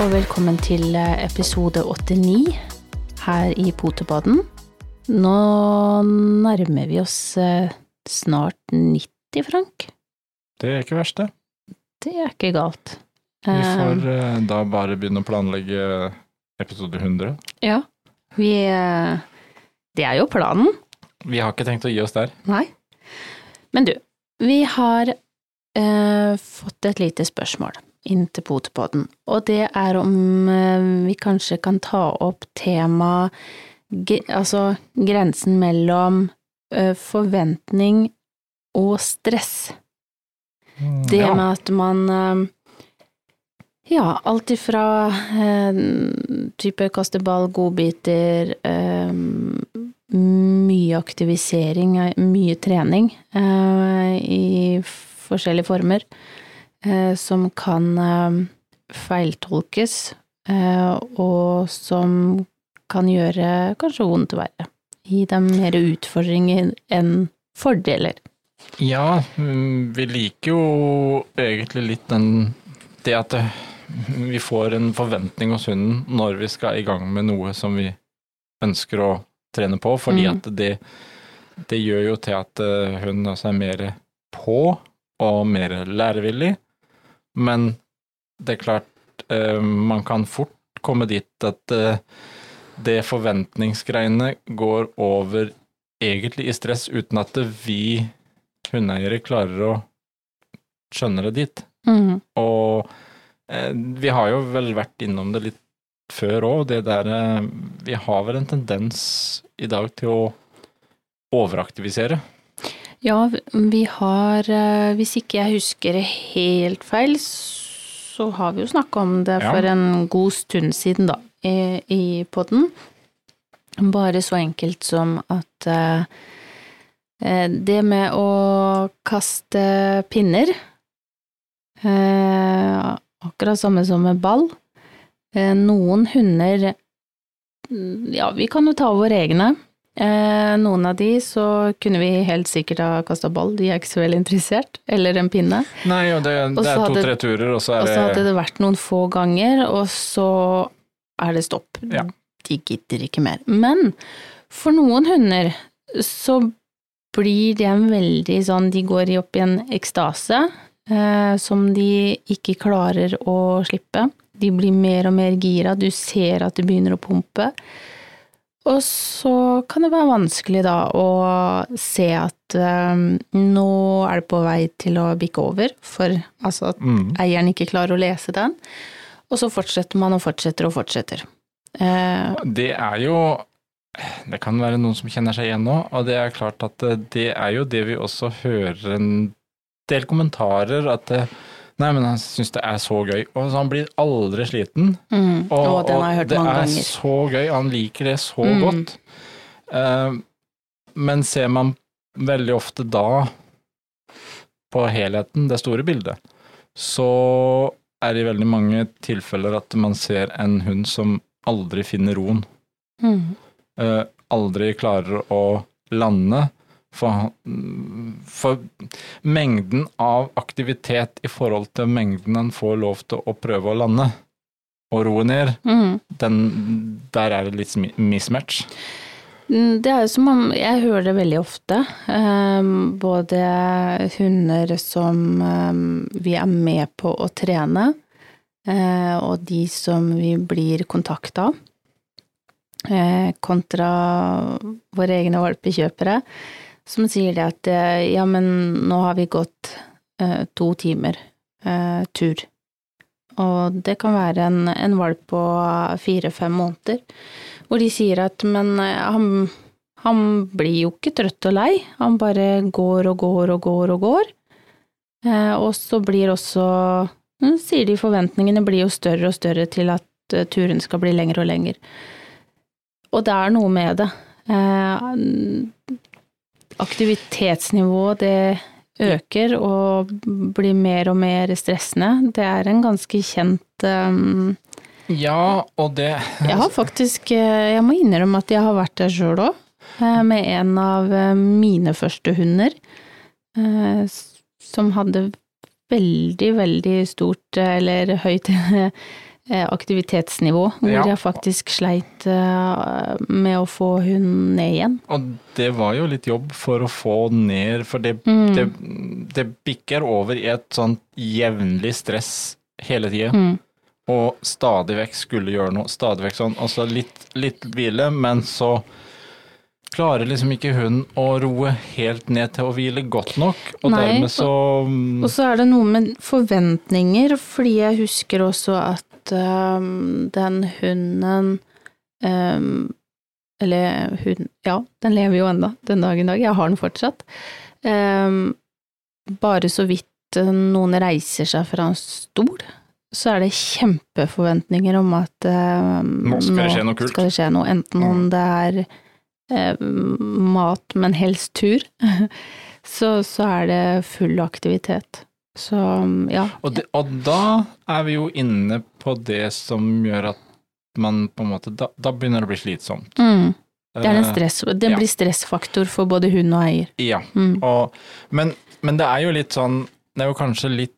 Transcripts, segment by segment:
Og velkommen til eh, episode 89 her i Potepodden. Nå nærmer vi oss eh, snart 90, Frank. Det er ikke verst, det. Det er ikke galt. Vi Eh, får da bare begynne å planlegge episode 100. Ja. Vi Det er jo planen. Vi har ikke tenkt å gi oss der. Nei. Men du, vi har eh, fått et lite spørsmål inn til Potepodden, og det er om eh, vi kanskje kan ta opp tema Altså grensen mellom eh, forventning og stress. Det ja. med at man eh, Ja, alt ifra eh, type kaste ball, godbiter, eh, mye aktivisering, mye trening eh, i forskjellige former, som kan eh, feiltolkes, eh, og som kan gjøre kanskje vondt verre. Gi dem mer utfordringer enn fordeler. ja, mm, vi liker jo egentlig litt den Det at vi får en forventning hos hunden når vi skal i gang med noe som vi ønsker å trene på, fordi Mm. at det, det gjør jo til at hun også er mer på og mer lærevillig. Men det er klart, eh, man kan fort komme dit at eh, det forventningsgreiene går over egentlig i stress uten at vi hundeeiere klarer å skjønne det dit. Mm. Og eh, vi har jo vel vært innom det litt før òg, det der eh, Vi har vel en tendens i dag til å overaktivisere. Ja, vi har, eh, hvis ikke jeg husker helt feil, så har vi jo snakka om det Ja. for en god stund siden, da, i, i podden. Bare så enkelt som at eh, eh, det med å kaste pinner eh, Akkurat samme som med ball. Eh, noen hunder mm, Ja, vi kan jo ta våre egne. Eh, noen av de så kunne vi helt sikkert ha kasta ball, de er ikke så veldig interessert. Eller en pinne. Nei, og det, det er to-tre turer, og så Og er så hadde det det vært noen få ganger, og så er det stopp. Ja. De gidder ikke mer. Men for noen hunder så blir det en veldig sånn De går opp i en ekstase eh, som de ikke klarer å slippe. De blir mer og mer gira, du ser at de begynner å pumpe. Og så kan det være vanskelig da å se at um, nå er det på vei til å bikke over, for altså at mm, eieren ikke klarer å lese den. Og så fortsetter man og fortsetter og fortsetter. Uh, Det er jo Det kan være noen som kjenner seg igjen nå, og det er klart at eh, det er jo det vi også hører en del kommentarer at det, Nei, men han syns det er så gøy. Og han blir aldri sliten. mm, Og, og den har jeg hørt det mange er ganger. så gøy, han liker det så Mm. godt. Uh, men ser man veldig ofte da på helheten, det store bildet, så er det i veldig mange tilfeller at man ser en hund som aldri finner roen. Mm, Uh, aldri klarer å lande. For, for mengden av aktivitet i forhold til mengden han får lov til å prøve å lande og roe ned, mm. den, der er det litt mismatch. Mm, Det er jo som om Jeg hører det veldig ofte. eh, både hunder som eh, vi er med på å trene, eh, og de som vi blir kontakta av. eh, kontra våre egne valpekjøpere, som sier det at eh, ja, men nå har vi gått eh, to timer eh, tur. Og det kan være en, en valp på fire-fem måneder, hvor de sier at men eh, han, han blir jo ikke trøtt og lei, han bare går og går og går og går. Eh, og så blir også, mm, sier de forventningene blir jo større og større til at eh, turen skal bli lengre og lengre. Og det er noe med det. Eh, aktivitetsnivået det øker og blir mer og mer stressende. Det er en ganske kjent um, Ja, og det Jeg har faktisk eh, Jeg må innrømme at jeg har vært der sjøl òg, med en av eh, mine første hunder. eh, Som hadde veldig, veldig stort, eh, eller høyt eh, aktivitetsnivå, hvor Ja. jeg faktisk sleit eh, med å få hun ned igjen. Og det var jo litt jobb for å få ned, for det, Mm. det, det bikker over i et sånt jevnlig stress hele tida. Mm. Og stadig vekk skulle gjøre noe, stadig vekk sånn. Altså litt, litt hvile, men så klarer liksom ikke hun å roe helt ned til å hvile godt nok, og Nei, dermed så Og så er det noe med forventninger, fordi jeg husker også at øhm, den hunden um, Eller hun Ja, den lever jo ennå den dag i dag, jeg har den fortsatt. Um, bare så vidt øh, noen reiser seg fra en stol, så er det kjempeforventninger om at Nå skal det skje noe kult. Skje noe, enten om det er eh, mat, men helst tur, så, så er det full aktivitet. Så ja. og, det, og da er vi jo inne på det som gjør at man på en måte Da, da begynner det å bli slitsomt. Mm. Det er en Eh, stress, det ja. blir stressfaktor for både hund og eier. Ja. Mm. Og, men, men det er jo litt sånn Det er jo kanskje litt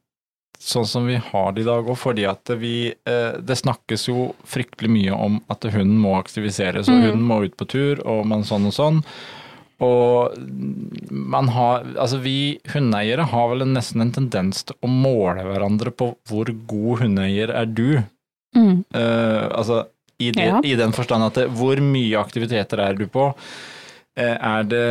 sånn som vi har det i dag òg, fordi at vi eh, Det snakkes jo fryktelig mye om at hunden må aktiviseres, og Mm. hunden må ut på tur, og man sånn og sånn. Og man har Altså, vi hundeeiere har vel nesten en tendens til å måle hverandre på hvor god hundeeier er du. Mm. Uh, altså i, det, Ja. i den forstand at det, hvor mye aktiviteter er du på? Uh, er det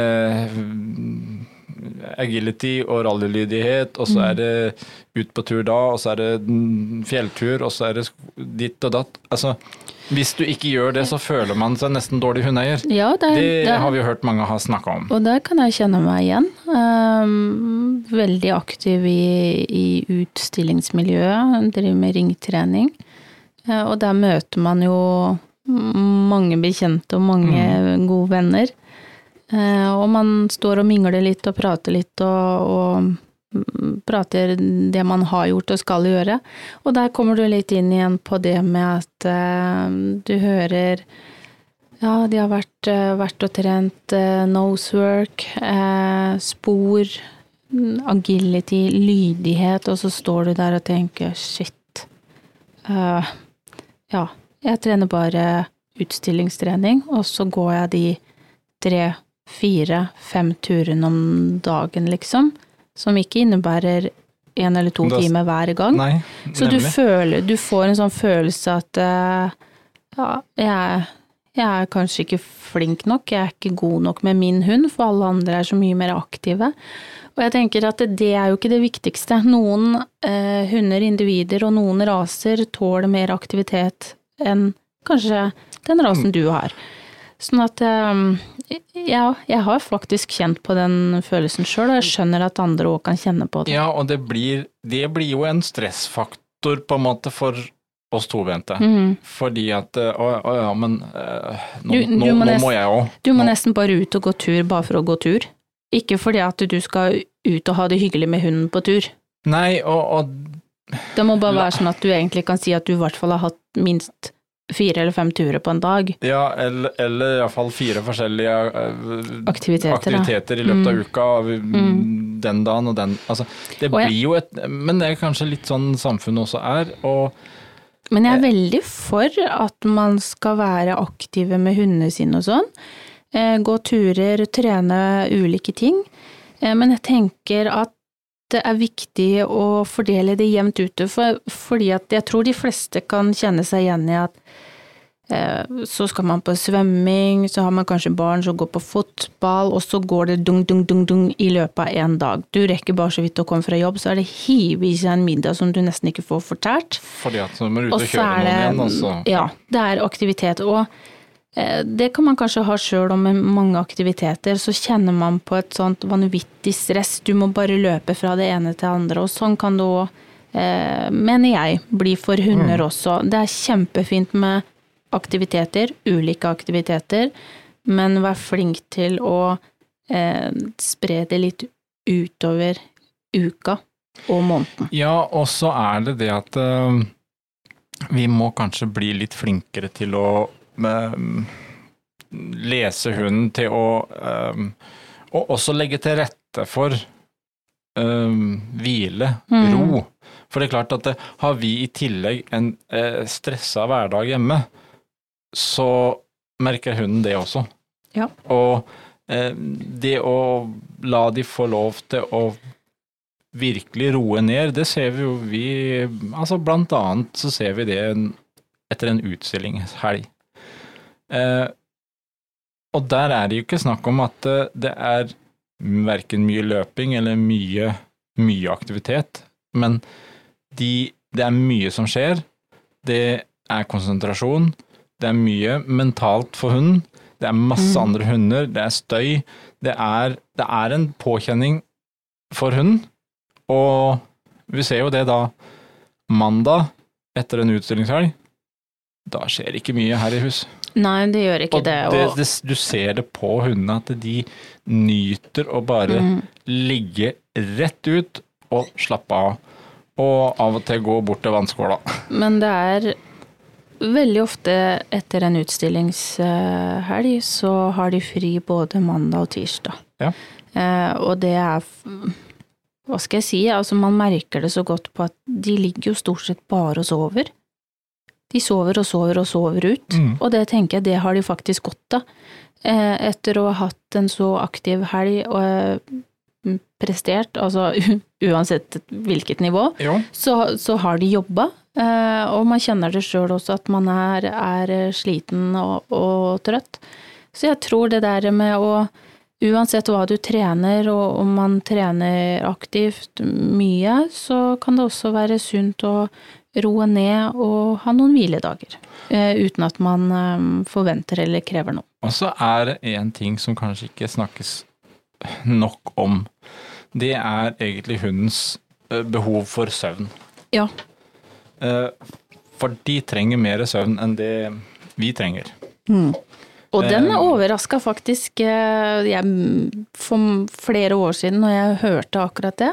agility og rallylydighet, og så Mm. er det ut på tur da, og så er det fjelltur, og så er det ditt og datt. Altså, hvis du ikke gjør det, så føler man seg nesten dårlig hundeeier. Ja, det, Det det, har vi jo hørt mange ha snakka om. og der kan jeg kjenne meg igjen. Um, veldig aktiv i, i utstillingsmiljøet, driver med ringtrening. Eh, og der møter man jo mange bekjente og mange gode venner. Eh, og man står og mingler litt og prater litt og, og mm, prater det man har gjort og skal gjøre. Og der kommer du litt inn igjen på det med at eh, du hører ja, de har vært, eh, vært og trent eh, nosework, spor, agility, lydighet, og så står du der og tenker shit. ja, jeg trener bare utstillingstrening, og så går jeg de tre, fire, fem turene om dagen, liksom. Som ikke innebærer en eller to timer hver gang. Nei, Så du føler, du får en sånn følelse at eh, ja, jeg, jeg er kanskje ikke flink nok, jeg er ikke god nok med min hund, for alle andre er så mye mer aktive. Og jeg tenker at det, det er jo ikke det viktigste. Noen eh, hunder, individer og noen raser tåler mer aktivitet enn kanskje den rasen du har. Sånn at eh, ja, jeg har faktisk kjent på den følelsen sjøl, og jeg skjønner at andre òg kan kjenne på det. Ja, og det blir, det blir jo en stressfaktor på en måte for oss tobente. Mhm. Fordi at eh, Å, å ja, men eh, nå, Du- du nå, må nå nest- må jeg òg. Du må nesten bare ut og gå tur bare for å gå tur. Ikke fordi at du skal ut og ha det hyggelig med hunden på tur. Nei, og, og Det må bare være sånn at du egentlig kan si at du i hvert fall har hatt minst fire eller fem turer på en dag. Ja, eller, eller iallfall fire forskjellige eh, Aktiviteter, aktiviteter i løpet av Mm. uka. Mm. Den dagen og den Altså, det Og jeg- jo et Men det er kanskje litt sånn samfunnet også er, og Men jeg er veldig for at man skal være aktive med hundene sine og sånn. Eh, Gå turer, trene ulike ting. Eh, Men jeg tenker at det er viktig å fordele det jevnt ute, for, fordi at jeg tror de fleste kan kjenne seg igjen i at eh, så skal man på svømming, så har man kanskje barn som går på fotball, og så går det dung, dung, dung, dung i løpet av én dag. Du rekker bare så vidt å komme fra jobb, så er det hive i seg en middag som du nesten ikke får fortært. fordi at så må du ut Og og kjøre noen igjen, altså. Ja, det er aktivitet. Og det kan man kanskje ha sjøl om med mange aktiviteter. Så kjenner man på et sånt vanvittig stress. Du må bare løpe fra det ene til det andre. Og sånn kan det òg, eh, mener jeg, bli for hunder også. Det er kjempefint med aktiviteter, ulike aktiviteter, men vær flink til å eh, spre det litt utover uka og måneden. Ja, og så er det det at eh, vi må kanskje bli litt flinkere til å eh, lese hunden til å eh, Og også legge til rette for eh, hvile, Mm. ro. For det er klart at det, har vi i tillegg en eh, stressa hverdag hjemme, så merker hunden det også. Ja. Og eh, det å la de få lov til å virkelig roe ned, det ser vi jo vi Altså blant annet så ser vi det etter en utstillingshelg. Eh, og der er det jo ikke snakk om at eh, det er verken mye løping eller mye, mye aktivitet, men de, det er mye som skjer. Det er konsentrasjon, det er mye mentalt for hunden, det er masse Mm. andre hunder, det er støy. Det er, det er en påkjenning for hunden, og vi ser jo det da mandag etter en utstillingshelg. Da skjer ikke mye her i hus. Nei, det gjør ikke Og det. det, Og, det, du ser det på hundene at de nyter å bare Mm. ligge rett ut og slappe av. Og av og til gå bort til vannskåla. men det er veldig ofte etter en utstillingshelg så har de fri både mandag og tirsdag. Ja. Eh, og det er Hva skal jeg si? Altså, man merker det så godt på at de ligger jo stort sett bare og sover. De sover og sover og sover ut. Mm. Og det tenker jeg, det har de faktisk godt av. Eh, etter å ha hatt en så aktiv helg og eh, prestert, altså uansett hvilket nivå, så, så har de jobba. Eh, og man kjenner det sjøl også, at man er, er sliten og, og trøtt. Så jeg tror det der med å Uansett hva du trener, og om man trener aktivt mye, så kan det også være sunt å roe ned og ha noen hviledager. eh, uten at man eh, forventer eller krever noe. Og så er det en ting som kanskje ikke snakkes nok om. Det er egentlig hundens eh, behov for søvn. Ja. For de trenger mer søvn enn det vi trenger. Og den overraska faktisk jeg, for flere år siden, når jeg hørte akkurat det,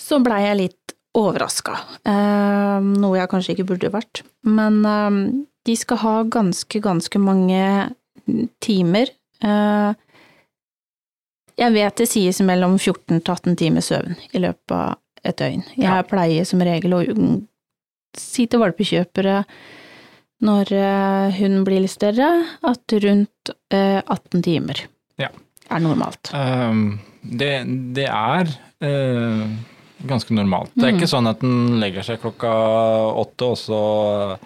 så blei jeg litt overraska. Eh, noe jeg kanskje ikke burde vært. Men eh, de skal ha ganske, ganske mange timer. Eh, jeg vet det sies mellom 14 til 18 timer søvn i løpet av et døgn. Jeg Ja. pleier som regel å si til valpekjøpere når hun blir litt større, at rundt eh, 18 timer Ja. er normalt. Um, det, det er eh, ganske normalt. Det er Mm. ikke sånn at den legger seg klokka åtte, og så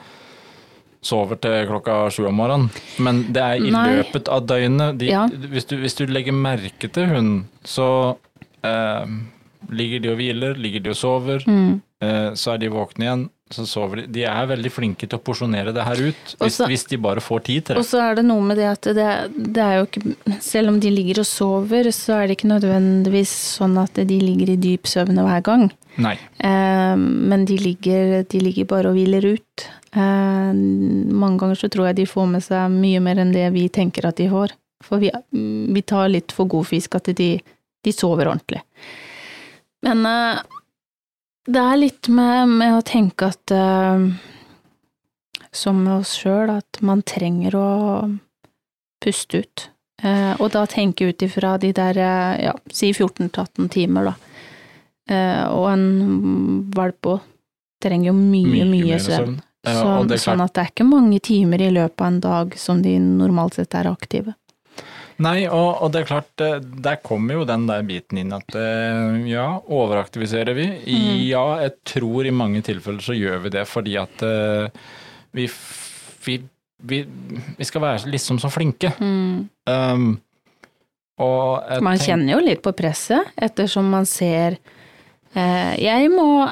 sover til klokka sju om morgenen. Men det er i Nei. løpet av døgnet. De, Ja. hvis, du, hvis du legger merke til hunden, så eh, ligger de og hviler, ligger de og sover. Mm. Eh, så er de våkne igjen, de. De er veldig flinke til å porsjonere det her ut, hvis, så- hvis de bare får tid til det. Og så er det noe med det at det, det er jo ikke Selv om de ligger og sover, så er det ikke nødvendigvis sånn at de ligger i dyp søvn hver gang. Nei. Eh, men de ligger, de ligger bare og hviler ut. Eh, mange ganger så tror jeg de får med seg mye mer enn det vi tenker at de får. For vi, vi tar litt for god fisk at de, de sover ordentlig. Men eh, det er litt med, med å tenke at uh, Som med oss sjøl, at man trenger å puste ut. Uh, og da tenke ut ifra de der, uh, ja, si 14-18 timer, da. Og en valp òg trenger jo mye, mye, mye søvn. Så, ja, er sånn at det er ikke mange timer i løpet av en dag som de normalt sett er aktive. Nei, og, og det er klart, eh, der kommer jo den der biten inn at eh, ja, overaktiviserer vi? Mm. Ja, jeg tror i mange tilfeller så gjør vi det fordi at eh, vi, vi, vi, vi skal være liksom så flinke. Um, og jeg Man kjenner jo litt på presset, ettersom man ser eh, Jeg må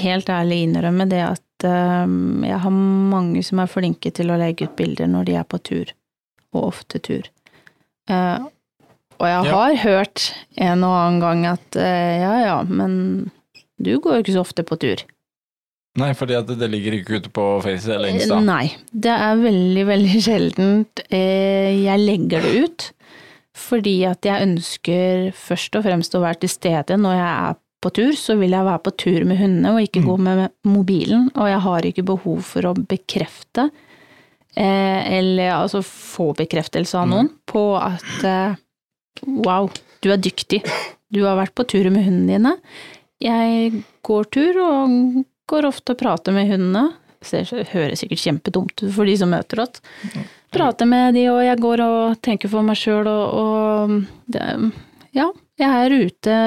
helt ærlig innrømme det at eh, jeg har mange som er flinke til å legge ut bilder når de er på tur, og ofte tur. Eh, og jeg Ja. har hørt en og annen gang at uh, ja ja, men du går jo ikke så ofte på tur. Nei, fordi at det ligger ikke ute på Face eller Insta. Eh, Nei, det er veldig, veldig sjeldent jeg legger det ut. Fordi at jeg ønsker først og fremst å være til stede når jeg er på tur. Så vil jeg være på tur med hundene og ikke Mm. gå med mobilen. Og jeg har ikke behov for å bekrefte, eller altså få bekreftelse av noen, på at eh, wow, du er dyktig. Du har vært på tur med hundene dine. jeg går tur og går ofte og prater med hundene. Det høres sikkert kjempedumt ut for de som møter oss. Prater med de, og jeg går og tenker for meg sjøl, og, og det, ja, jeg er ute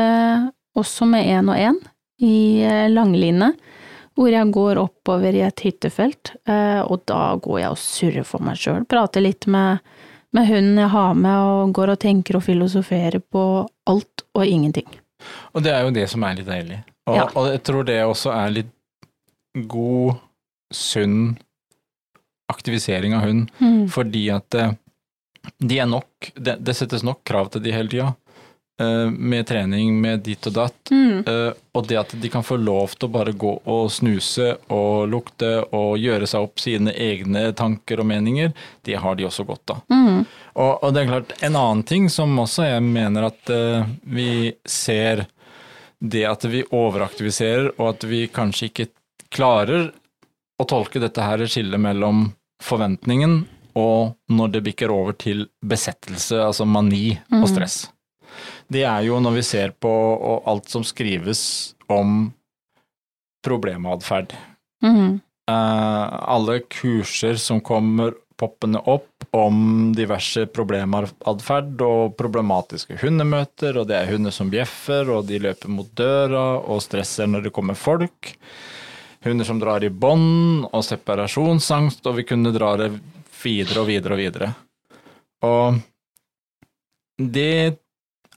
også med én og én i eh, langline, hvor jeg går oppover i et hyttefelt, eh, og da går jeg og surrer for meg sjøl. Prater litt med, med hunden jeg har med, og går og tenker og filosoferer på alt og ingenting. Og det er jo det som er litt deilig. Og, Ja. og jeg tror det også er litt god, sunn aktivisering av hund, Mm. fordi at eh, de er nok det, det settes nok krav til de hele tida, med trening, med ditt og datt. Mm. Eh, og det at de kan få lov til å bare gå og snuse og lukte og gjøre seg opp sine egne tanker og meninger, det har de også godt av. Mm. Og, og det er klart, en annen ting som også jeg mener at uh, vi ser det at vi overaktiviserer, og at vi kanskje ikke klarer å tolke dette her skillet mellom forventningen og når det bikker over til besettelse, altså mani og stress. Det er jo når vi ser på alt som skrives om problematferd. Mm. Eh, alle kurser som kommer poppende opp om diverse problematferd og problematiske hundemøter, og det er hunder som bjeffer, og de løper mot døra og stresser når det kommer folk. Hunder som drar i bånd og separasjonsangst, og vi kunne dra det videre og videre og videre. Og det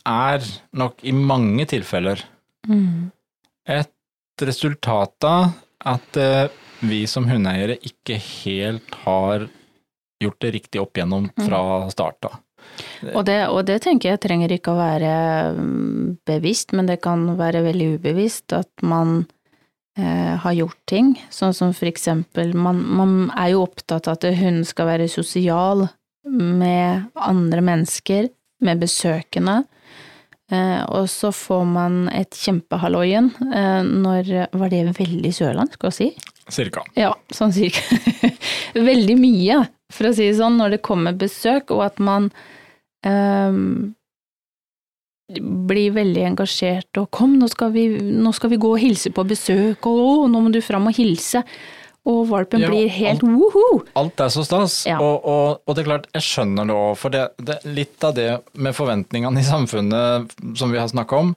er nok i mange tilfeller Mm. et resultat av at eh, vi som hundeeiere ikke helt har gjort det riktig opp igjennom fra start av. Og det, og det tenker jeg trenger ikke å være mm, bevisst, men det kan være veldig ubevisst at man eh, har gjort ting. Sånn som for eksempel, man, man er jo opptatt av at hunden skal være sosial med andre mennesker, med besøkende. Eh, og så får man et kjempehalloien eh, når Var det veldig sørlandsk å si? Cirka. Ja, sånn cirka. Veldig mye, for å si det sånn, når det kommer besøk, og at man ehm, blir veldig engasjert og 'kom, nå skal, vi, nå skal vi gå og hilse på besøk', og 'å, nå må du fram og hilse'. Og valpen Ja, blir helt woho! Alt er så stas, Ja. og, og, og det er klart, jeg skjønner det òg, for det, det, litt av det med forventningene i samfunnet som vi har snakka om,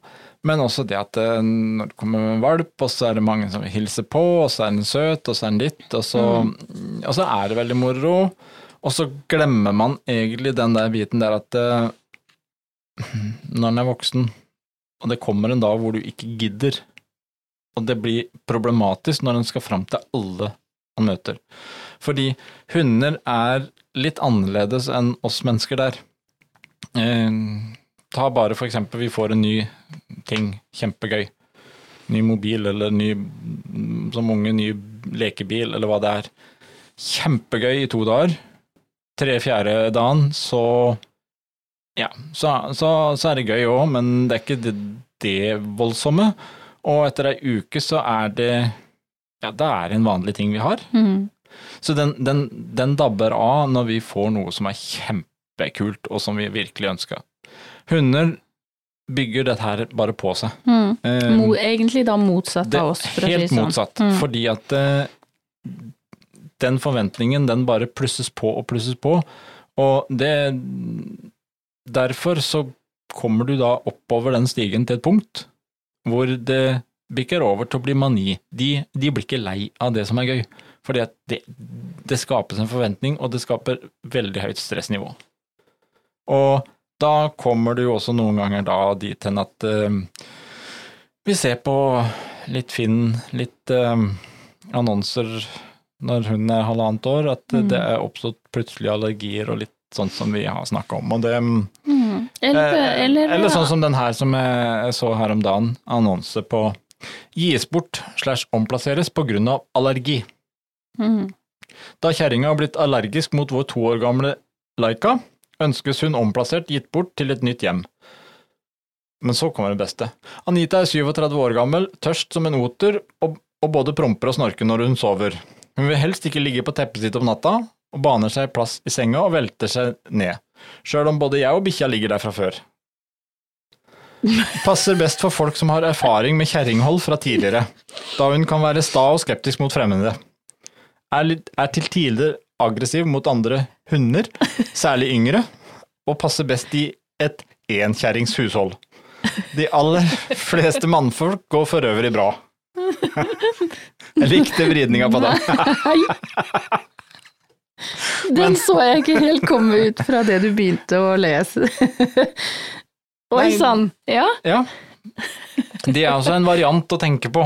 men også det at eh, når det kommer en valp, og så er det mange som vil hilse på, og så er den søt, og så er den ditt, og så, og så er det veldig moro, og så glemmer man egentlig den der biten der at eh, når en er voksen, og det kommer en dag hvor du ikke gidder, og det blir problematisk når en skal fram til alle han møter. Fordi hunder er litt annerledes enn oss mennesker der. Eh, ta bare for eksempel, vi får en ny ting, kjempegøy. Ny mobil eller ny, som unge, ny lekebil eller hva det er. Kjempegøy i to dager. Tre-fjerde dagen, så ja, så, så, så er det gøy òg, men det er ikke det, det voldsomme. Og etter ei uke så er det ja, det er en vanlig ting vi har. Mm. Så den, den, den dabber av når vi får noe som er kjempekult, og som vi virkelig ønsker. Hunder bygger dette her bare på seg. Mm. Um, egentlig da motsatt av oss, for si helt det sånn. motsatt. Mm. Fordi at uh, den forventningen, den bare plusses på og plusses på. Og det Derfor så kommer du da oppover den stigen til et punkt hvor det bikker over til å bli mani. De, de blir ikke lei av det som er gøy, fordi at det, det skapes en forventning, og det skaper veldig høyt stressnivå. Og da kommer du jo også noen ganger da dit hen at uh, vi ser på litt Finn, litt uh, annonser når hun er halvannet år, at Mm. det er oppstått plutselig allergier og litt sånn som vi har snakka om. Og det, Mm. Eller, eh, eller, eller sånn som den her som jeg så her om dagen, annonse på gis bort slash omplasseres på grunn av allergi. mm. Da kjerringa har blitt allergisk mot vår to år gamle Laika, ønskes hun omplassert gitt bort til et nytt hjem. Men så kommer det beste. Anita er 37 år gammel, tørst som en oter, og, og både promper og snorker når hun sover. Hun vil helst ikke ligge på teppet sitt om natta, og baner seg plass i senga og velter seg ned, sjøl om både jeg og bikkja ligger der fra før. Passer best for folk som har erfaring med kjerringhold fra tidligere, da hun kan være sta og skeptisk mot fremmede. Er, litt, er til tider aggressiv mot andre hunder, særlig yngre, og passer best i et enkjerringshushold. De aller fleste mannfolk går for øvrig bra. Jeg likte vridninga på den. Nei! Den så jeg ikke helt komme ut fra det du begynte å lese. Oi sann. Ja. Ja. Det er også en variant å tenke på.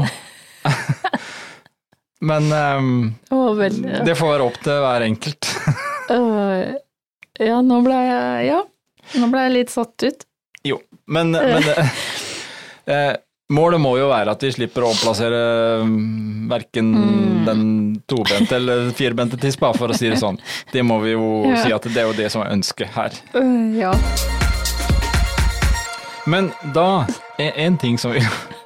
Men um, oh, vel. det får være opp til hver enkelt. uh, ja, nå ble jeg Ja. Nå ble jeg litt satt ut. Jo, men, men uh, Målet må jo være at vi slipper å omplassere mm, verken Mm. den tobente eller firbente tispa, for å si det sånn. Det må vi jo Ja. si at det er jo det som er ønsket her. Uh, ja. Men da er en ting som vi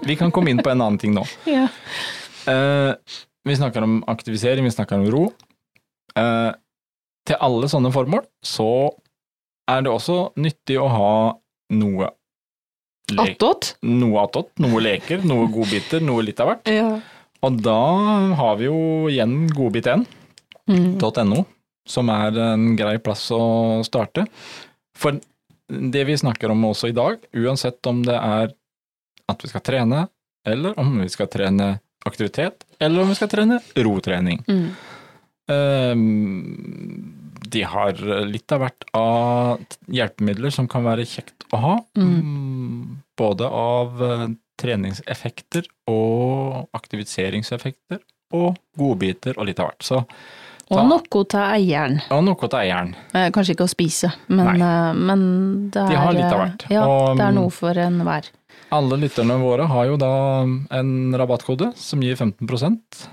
Vi kan komme inn på en annen ting nå. ja. Uh, vi snakker om aktivisering, vi snakker om ro. Uh, til alle sånne formål så er det også nyttig å ha noe Attåt? noe attåt, noe leker, noe godbiter, noe litt av hvert. Ja. Og da har vi jo igjen godbit1.no, Mm. som er en grei plass å starte. For det vi snakker om også i dag, uansett om det er at vi skal trene, eller om vi skal trene aktivitet, eller om vi skal trene rotrening. Mm. Ehm, De har litt av hvert av hjelpemidler som kan være kjekt å ha. Mm, Både av eh, treningseffekter og aktiviseringseffekter og godbiter og litt av hvert. Så, Og noe til eieren. og noe til eieren. Eh, Kanskje ikke å spise, men, eh, men det er De har litt av hvert. Ja, Og, det er noe for enhver. Alle lytterne våre har jo da en rabattkode som gir 15%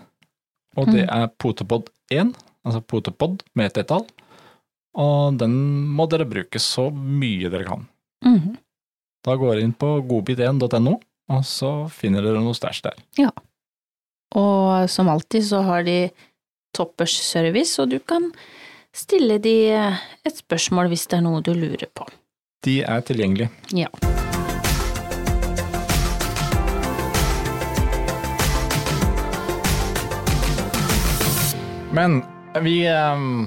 og det er potepod1, altså potepod med ett ettall. Og den må dere bruke så mye dere kan. Mhm. Da går dere inn på godbit1.no, og så finner dere noe stæsj der. Ja. Og som alltid så har de toppers service, og du kan stille de eh, et spørsmål hvis det er noe du lurer på. De er tilgjengelige. Ja. Men vi ehm,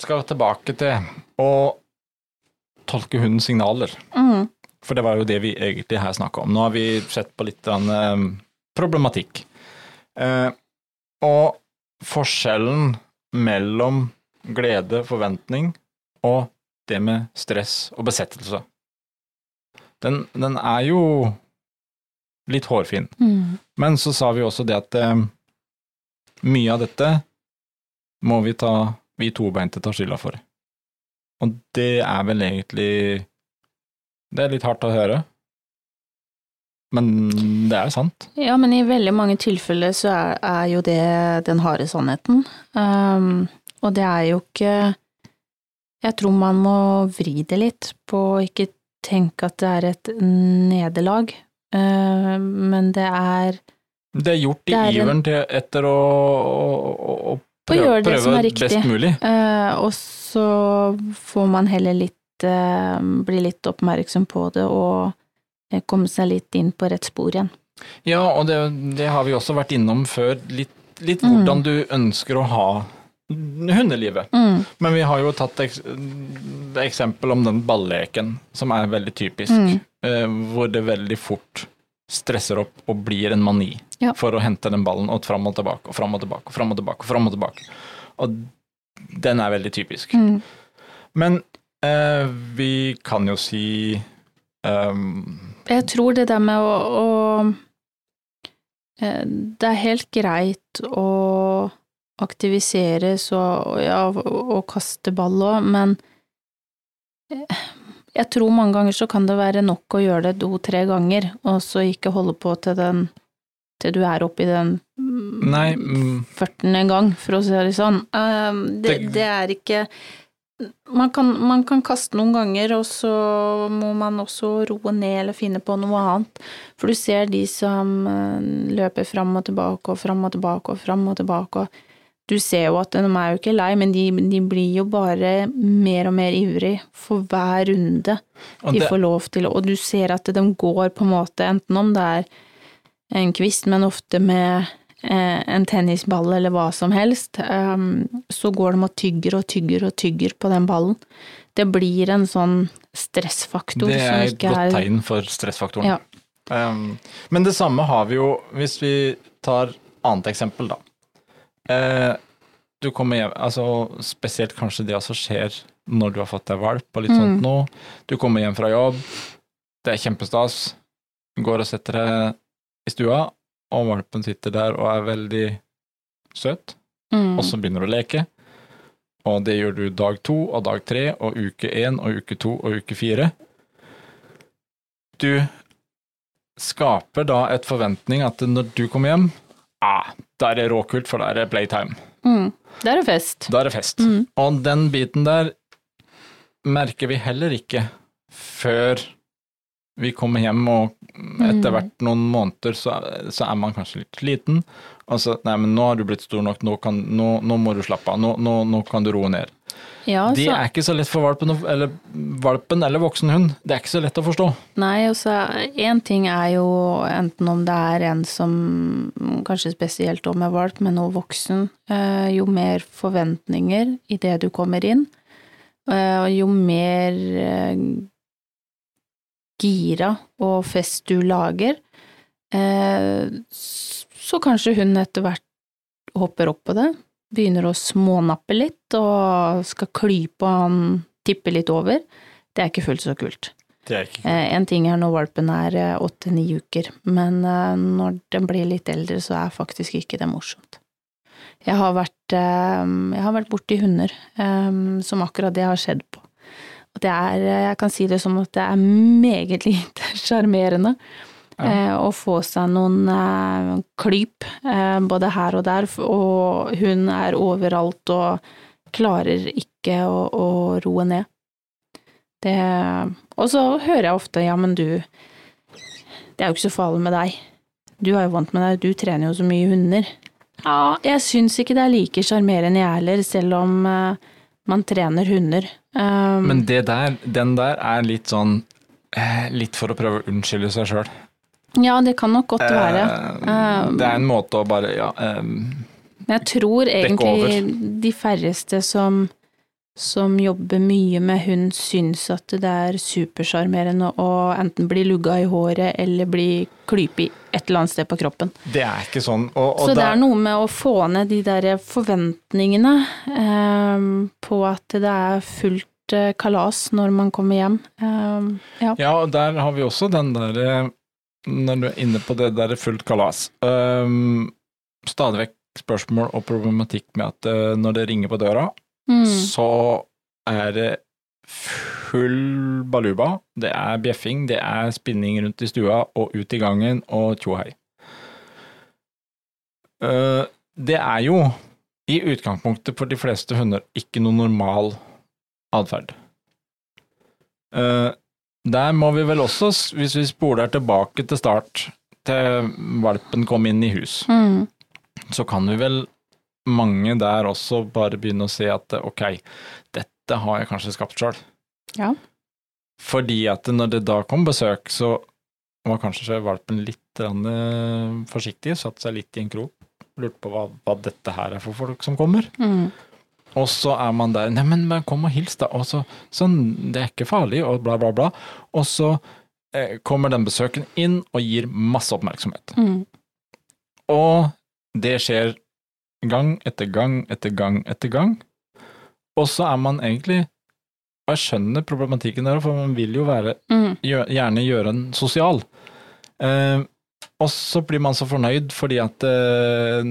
skal tilbake til å tolke hundens signaler. Mm. For det var jo det vi egentlig her snakka om. Nå har vi sett på litt eh, problematikk. Eh, og forskjellen mellom glede, forventning og det med stress og besettelse, den, den er jo litt hårfin. Mm. Men så sa vi også det at eh, mye av dette må vi ta, vi tobeinte ta skylda for. Og det er vel egentlig Det er litt hardt å høre, men det er jo sant. Ja, men i veldig mange tilfeller så er, er jo det den harde sannheten. Um, og det er jo ikke Jeg tror man må vri det litt på å ikke tenke at det er et nederlag, uh, men det er Det er gjort i Det er en- iveren til, etter å, å, å, prøve, prøve best mulig. Uh, og så får man heller litt uh, bli litt oppmerksom på det og komme seg litt inn på rett spor igjen. Ja, og det, det har vi også vært innom før. Litt, litt Mm. hvordan du ønsker å ha hundelivet. Mm, Men vi har jo tatt eks eksempel om den balleken, som er veldig typisk. Mm. eh, hvor det veldig fort stresser opp og blir en mani Ja. for å hente den ballen og fram og tilbake og fram og tilbake og fram og tilbake. Og fram og tilbake. Og den er veldig typisk. mm, Men eh, vi kan jo si ehm, Jeg tror det der med å, å eh, Det er helt greit å aktiviseres og, ja, og kaste ball òg, men eh, jeg tror mange ganger så kan det være nok å gjøre det to-tre ganger, og så ikke holde på til den til du er oppe i den Nei, mm, 40. gang, for å si det sånn. Det, Det- det er ikke man kan, man kan kaste noen ganger, og så må man også roe ned eller finne på noe annet. For du ser de som eh, løper fram og tilbake og fram og tilbake og fram og tilbake, du ser jo at de er jo ikke lei, men de, de blir jo bare mer og mer ivrig for hver runde de det- får lov til. Og du ser at de går på en måte, enten om det er en kvist, men ofte med en tennisball eller hva som helst, ehm, så går de og tygger og tygger og tygger på den ballen. Det blir en sånn stressfaktor Det er et godt er tegn for stressfaktoren. Ja. Um, men det samme har vi jo hvis vi tar annet eksempel, da. Eh, du kommer hjem, altså spesielt kanskje det også skjer når du har fått deg valp og litt Mm. sånt nå. Du kommer hjem fra jobb, det er kjempestas, går og setter deg i stua, og valpen sitter der og er veldig søt, mm, og så begynner du å leke. Og det gjør du dag to og dag tre og uke én og uke to og uke fire. Du skaper da et forventning at når du kommer hjem, ah, da er det råkult, for da er det playtime. mm. Det er fest. Da er det fest. Mm. Og den biten der merker vi heller ikke før vi kommer hjem, og etter Mm. hvert noen måneder så, så er man kanskje litt sliten. Og så Nei, men nå har du blitt stor nok, nå, kan, nå, nå må du slappe av, nå, nå, kan du roe ned. Ja, så- er ikke så lett for valpen, eller valpen eller voksen hund. Det er ikke så lett å forstå. Nei, altså én ting er jo enten om det er en som kanskje spesielt om er valp, men også voksen, eh, jo mer forventninger i det du kommer inn, eh, og jo mer eh, gira og fest du lager, eh, så kanskje hun etter hvert hopper opp på det, begynner å smånappe litt og skal klype og han tipper litt over. Det er ikke fullt så kult. Det er ikke Eh, En ting er når valpen er åtte-ni uker, men eh, når den blir litt eldre, så er faktisk ikke det morsomt. Jeg har vært, eh, jeg har vært borti hunder eh, som akkurat det har skjedd. Og det er, eh, jeg kan si det som at det er meget lite sjarmerende Ja. eh, å få seg noen eh, klyp, eh, både her og der, og hun er overalt og klarer ikke å, å roe ned. Det, og så hører jeg ofte ja, men du, det er jo ikke så farlig med deg. Du er jo vant med deg, du trener jo så mye hunder. Ja, jeg syns ikke det er like sjarmerende jeg heller, selv om eh, man trener hunder. Um, Men det der, den der er litt sånn eh, Litt for å prøve å unnskylde seg sjøl. ja, det kan nok godt være. Uh, det er en måte å bare Ja. um, jeg tror egentlig de færreste som, som jobber mye med hund, syns at det er supersjarmerende å enten bli lugga i håret eller bli klype i et eller annet sted på kroppen. det er ikke sånn. Og, og Så det er noe med å få ned de der forventningene eh, på at det er fullt eh, kalas når man kommer hjem. Eh, ja. Ja, og der har vi også den derre Når du er inne på det der fullt kalas. Um, Stadig vekk spørsmål og problematikk med at eh, når det ringer på døra, Mm. så er det full baluba. Det er bjeffing, det er spinning rundt i stua og ut i gangen og tjohei. hei. det er jo i utgangspunktet for de fleste hunder ikke noe normal atferd. Eh, der må vi vel også, hvis vi spoler tilbake til start, til valpen kom inn i hus, Mm. så kan vi vel mange der også bare begynne å se at eh, ok, dette har jeg kanskje skapt sjøl. Ja. Fordi at når det da kom besøk, så var kanskje valpen litt eh, forsiktig, satte seg litt i en krok, lurte på hva, hva dette her er for folk som kommer. Mm. Og så er man der, nei, men men kom og hils, da. Og så, sånn, det er ikke farlig, og bla, bla, bla. Og så eh, kommer den besøken inn og gir masse oppmerksomhet. Mm. Og det skjer gang etter gang etter gang etter gang. Og så er man egentlig Og jeg skjønner problematikken der, for man vil jo være, Mm. gjør, gjerne gjøre en sosial. Eh, og så blir man så fornøyd fordi at eh,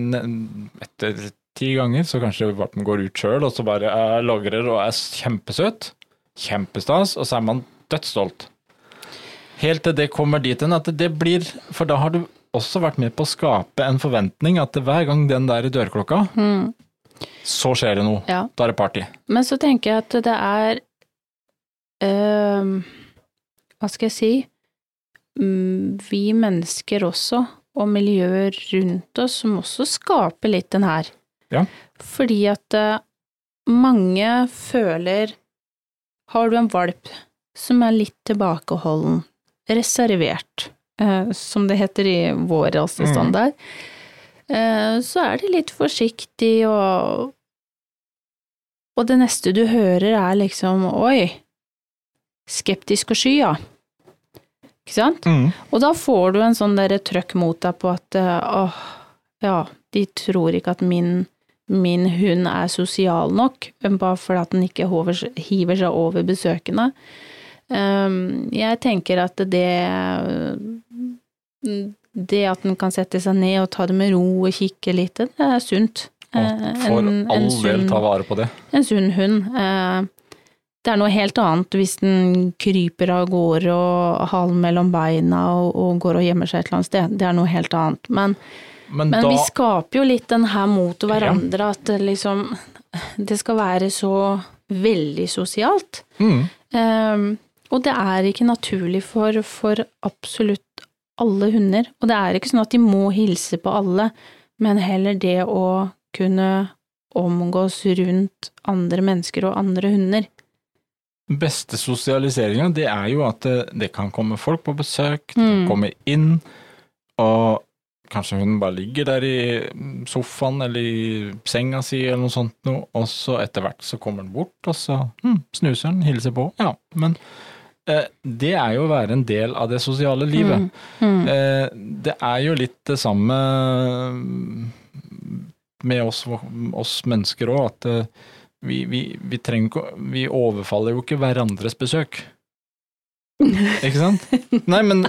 etter ti ganger så kanskje valpen går ut sjøl og så bare er logrer og er kjempesøt. Kjempestas, og så er man dødsstolt. Helt til det kommer dit hen at det blir For da har du også vært med på å skape en forventning at hver gang den der dørklokka, Mm. så skjer det noe. Ja. Da er det party. Men så tenker jeg at det er øh, Hva skal jeg si? Mm, Vi mennesker også, og miljøer rundt oss, som også skaper litt den her Ja. Fordi at eh, mange føler Har du en valp som er litt tilbakeholden, reservert, som det heter i vår rasestand mm. så er det litt forsiktig og Og det neste du hører er liksom oi, skeptisk og sky, ja. Ikke sant? Mm. Og da får du en sånn derre trøkk mot deg på at eh, åh, ja, de tror ikke at min, min hund er sosial nok, bare fordi at den ikke hiver seg over besøkende. Um, jeg tenker at det Det at den kan sette seg ned og ta det med ro og kikke litt, det er sunt. Og Eh, for en- en sunn, del ta vare på det. en sunn hund. Eh, Det er noe helt annet hvis den kryper av gårde og halen mellom beina og, og går og gjemmer seg et eller annet sted. Det er noe helt annet. Men, Men, men da vi skaper jo litt den her mot hverandre, at det liksom Det skal være så veldig sosialt. mm, Um, og det er ikke naturlig for, for absolutt alle hunder. Og det er ikke sånn at de må hilse på alle, men heller det å kunne omgås rundt andre mennesker og andre hunder. beste sosialiseringa, det er jo at det, det kan komme folk på besøk, de Mm. kan komme inn, og kanskje hun bare ligger der i sofaen eller i senga si eller noe sånt noe, og så etter hvert så kommer den bort, og så hm, snuser den, hilser på. Ja, men eh, det er jo å være en del av det sosiale livet. Mm. Mm. Eh, det er jo litt det samme med oss, oss mennesker òg, at eh, vi, vi, vi trenger ikke Vi overfaller jo ikke hverandres besøk. Ikke sant? Nei, men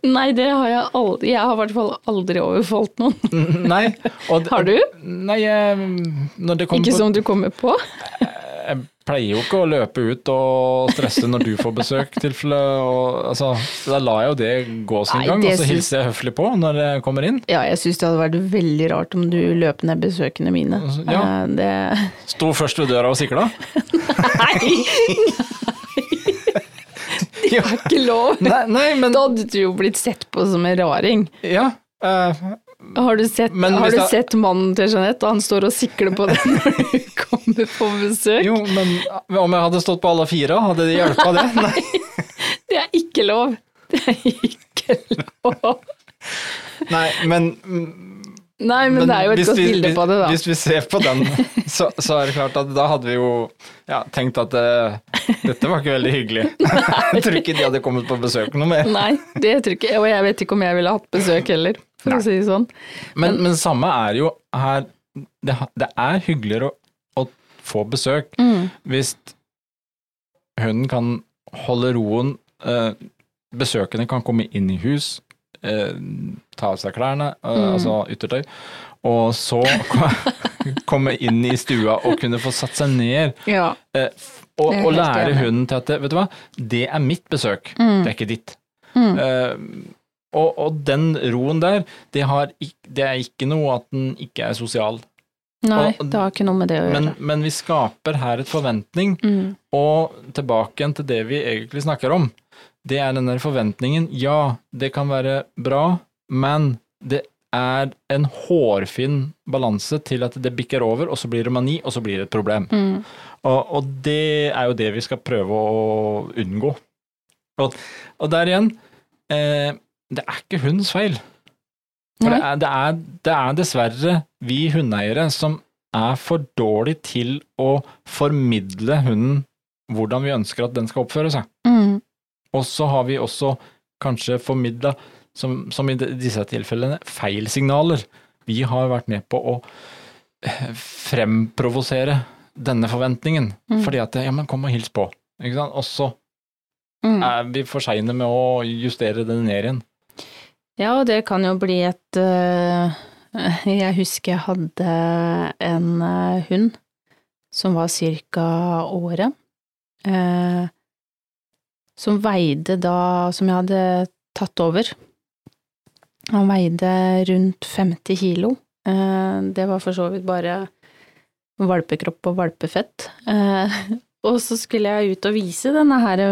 Nei, det har jeg aldri Jeg har i hvert fall aldri overfalt noen. Nei. Og, Har du? Nei, jeg, det Ikke på som du kommer på? Jeg pleier jo ikke å løpe ut og stresse når du får besøk, tilfelle. Altså, da lar jeg jo det gå sin Nei, gang, og så syns- hilser jeg høflig på når jeg kommer inn. Ja, jeg syns det hadde vært veldig rart om du løp ned besøkene mine. Ja. Eh, Det Sto først ved døra og sikla. Nei! Det var ikke lov! Nei, nei, men Da hadde du jo blitt sett på som en raring. Ja. eh, Har du sett, Men har du sett mannen til Jeanette, og han står og sikler på deg når du kommer på besøk? jo, men om jeg hadde stått på alle fire, hadde det hjelpa det? Nei. Det er ikke lov! Det er ikke lov! nei, men Nei, men, det er jo et godt vi- bilde på det, da. Hvis vi ser på den, så, så er det klart at da hadde vi jo ja, tenkt at eh, dette var ikke veldig hyggelig. Jeg tror ikke de hadde kommet på besøk noe mer. Nei, det tror ikke jeg, og jeg vet ikke om jeg ville hatt besøk heller, for å si det sånn. Men, men samme er jo her Det, det er hyggeligere å, å få besøk Mm. hvis hunden kan holde roen, eh, besøkende kan komme inn i hus, eh, ta av seg klærne, eh, Mm. altså yttertøy, og så komme inn i stua og kunne få satt seg ned. Ja. eh, og, og lære hunden til at det, vet du hva, det er mitt besøk, Mm. det er ikke ditt. Mm. Og, og den roen der, det, har, det er ikke noe at den ikke er sosial. Nei, og- det har ikke noe med det å gjøre. Men, men vi skaper her et forventning, mm. og tilbake igjen til det vi egentlig snakker om. Det er den der forventningen. Ja, det kan være bra, men det er en hårfin balanse til at det bikker over, og så blir det mani, og så blir det et problem. Mm. Og, og det er jo det vi skal prøve å unngå. Og, og der igjen, eh, det er ikke hundens feil. For det er, det, er, det er dessverre vi hundeeiere som er for dårlige til å formidle hunden hvordan vi ønsker at den skal oppføre seg. Mm. Og så har vi også kanskje formidla, som, som i disse tilfellene, feil signaler. Vi har vært med på å eh, fremprovosere denne forventningen. Mm. Fordi at ja, men kom og hils på. Ikke sant? Og så Mm. er vi for seine med å justere det ned igjen. Ja, og det kan jo bli et øh, Jeg husker jeg hadde en øh, hund som var cirka året, eh, som veide da Som jeg hadde tatt over. Han veide rundt 50 kilo. Eh, det var for så vidt bare valpekropp og valpefett. Eh, og så skulle jeg ut og vise denne her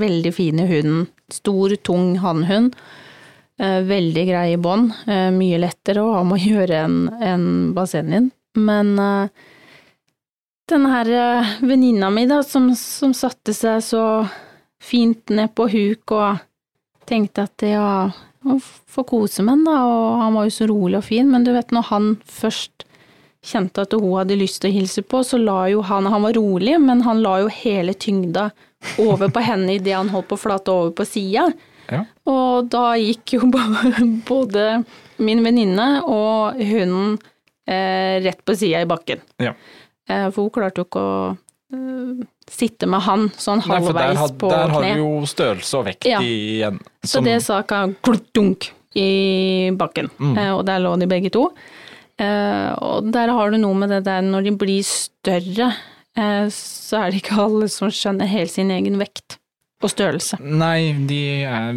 veldig fine hunden. Stor, tung hannhund. Eh, veldig grei i bånd. Eh, mye lettere å ha med å gjøre enn en basenjen. Men denne den her venninna mi, da, som, som, satte seg så fint ned på huk og tenkte at ja, få kose med han, da, og han var jo så rolig og fin, men du vet, når han først kjente at hun hadde lyst til å hilse på, så la jo han Han var rolig, men han la jo hele tyngda over på henne idet han holdt på å over på sida. Ja. Og da gikk jo både min venninne og hunden eh, rett på sida i bakken. Ja. Eh, for hun klarte jo ikke å eh, sitte med han sånn halvveis Nei, på kne. Der har du jo størrelse og vekt ja. igjen. Som... Så det sa klunk i bakken, mm. eh, og der lå de begge to. Eh, og der har du noe med det der når de blir større, eh, så er det ikke alle som skjønner helt sin egen vekt og størrelse. Nei, de er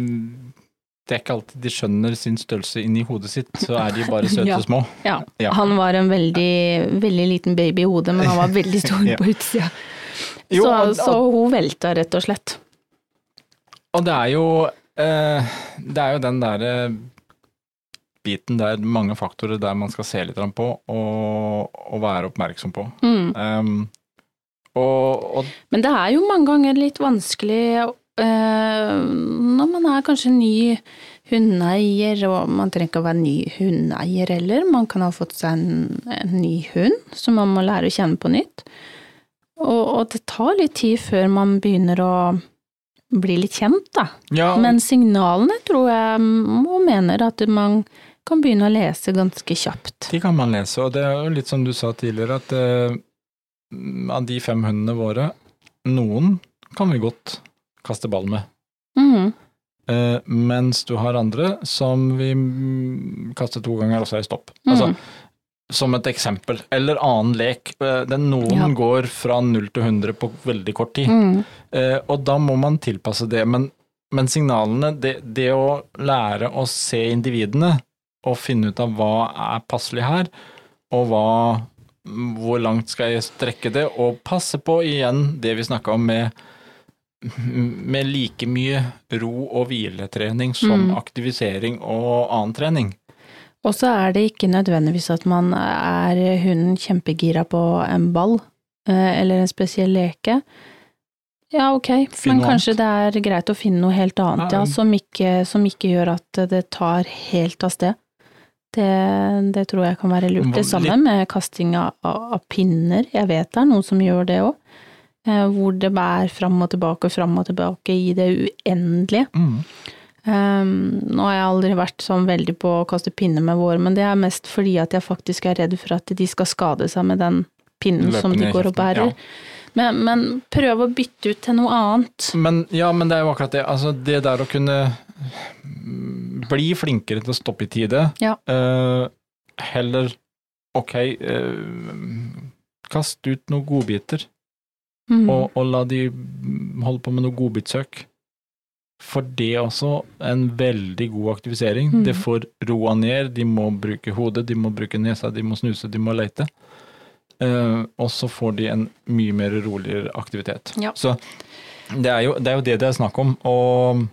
det er ikke alltid de skjønner sin størrelse inni hodet sitt, så er de bare søte ja. små. Ja. ja. Han var en veldig, veldig liten baby i hodet, men han var veldig stor ja. på utsida. Jo, så, og, så, hun velta, rett og slett. Og det er jo eh, Det er jo den derre biten der mange faktorer der man skal se litt på og, og være oppmerksom på. Mm. Um, og, og, Men det er jo mange ganger litt vanskelig øh, når man er kanskje ny hundeeier, og man trenger ikke å være ny hundeeier heller, man kan ha fått seg en, en, ny hund som man må lære å kjenne på nytt. Og, og det tar litt tid før man begynner å bli litt kjent, da. Ja. Men signalene tror jeg og mener at man kan begynne å lese ganske kjapt. De kan man lese, og det er jo litt som du sa tidligere, at uh, av de fem hundene våre, noen kan vi godt kaste ball med. Mm. Uh, mens du har andre som vi kaster to ganger, og så er det stopp. Mm. Altså, som et eksempel. Eller annen lek. Uh, den noen ja. går fra 0 til 100 på veldig kort tid. Mm. Uh, og da må man tilpasse det. Men, men signalene, det, det, å lære å se individene, og finne ut av hva er passelig her, og hva, hvor langt skal jeg strekke det, og passe på igjen det vi snakka om med, med like mye ro- og hviletrening som mm. aktivisering og annen trening. Og så er det ikke nødvendigvis at man er hunden kjempegira på en ball eh, eller en spesiell leke. Ja, ok, men kanskje det er greit å finne noe helt annet, ja, som ikke, som ikke gjør at det tar helt av sted. Det, det, tror jeg kan være lurt. Det samme med kasting av, av, pinner. Jeg vet det er noen som gjør det òg. Eh, hvor det bærer fram og tilbake og fram og tilbake i det uendelige. Mm. Um, nå har jeg aldri vært sånn veldig på å kaste pinner med våre, men det er mest fordi at jeg faktisk er redd for at de skal skade seg med den pinnen som de går og bærer. Ja. Men, men prøv å bytte ut til noe annet. Men, ja, men det er jo akkurat det. Altså, det der å kunne bli flinkere til å stoppe i tide. Ja. Uh, heller ok, uh, kast ut noen godbiter, mm. og, og, la de holde på med noe godbitsøk. For det er også en veldig god aktivisering. Mm. Det får roa ned, de må bruke hodet, de må bruke nesa, de må snuse, de må leite. Uh, og så får de en mye mer roligere aktivitet. Ja. Så det er, jo, det er, jo, det det er snakk om. Og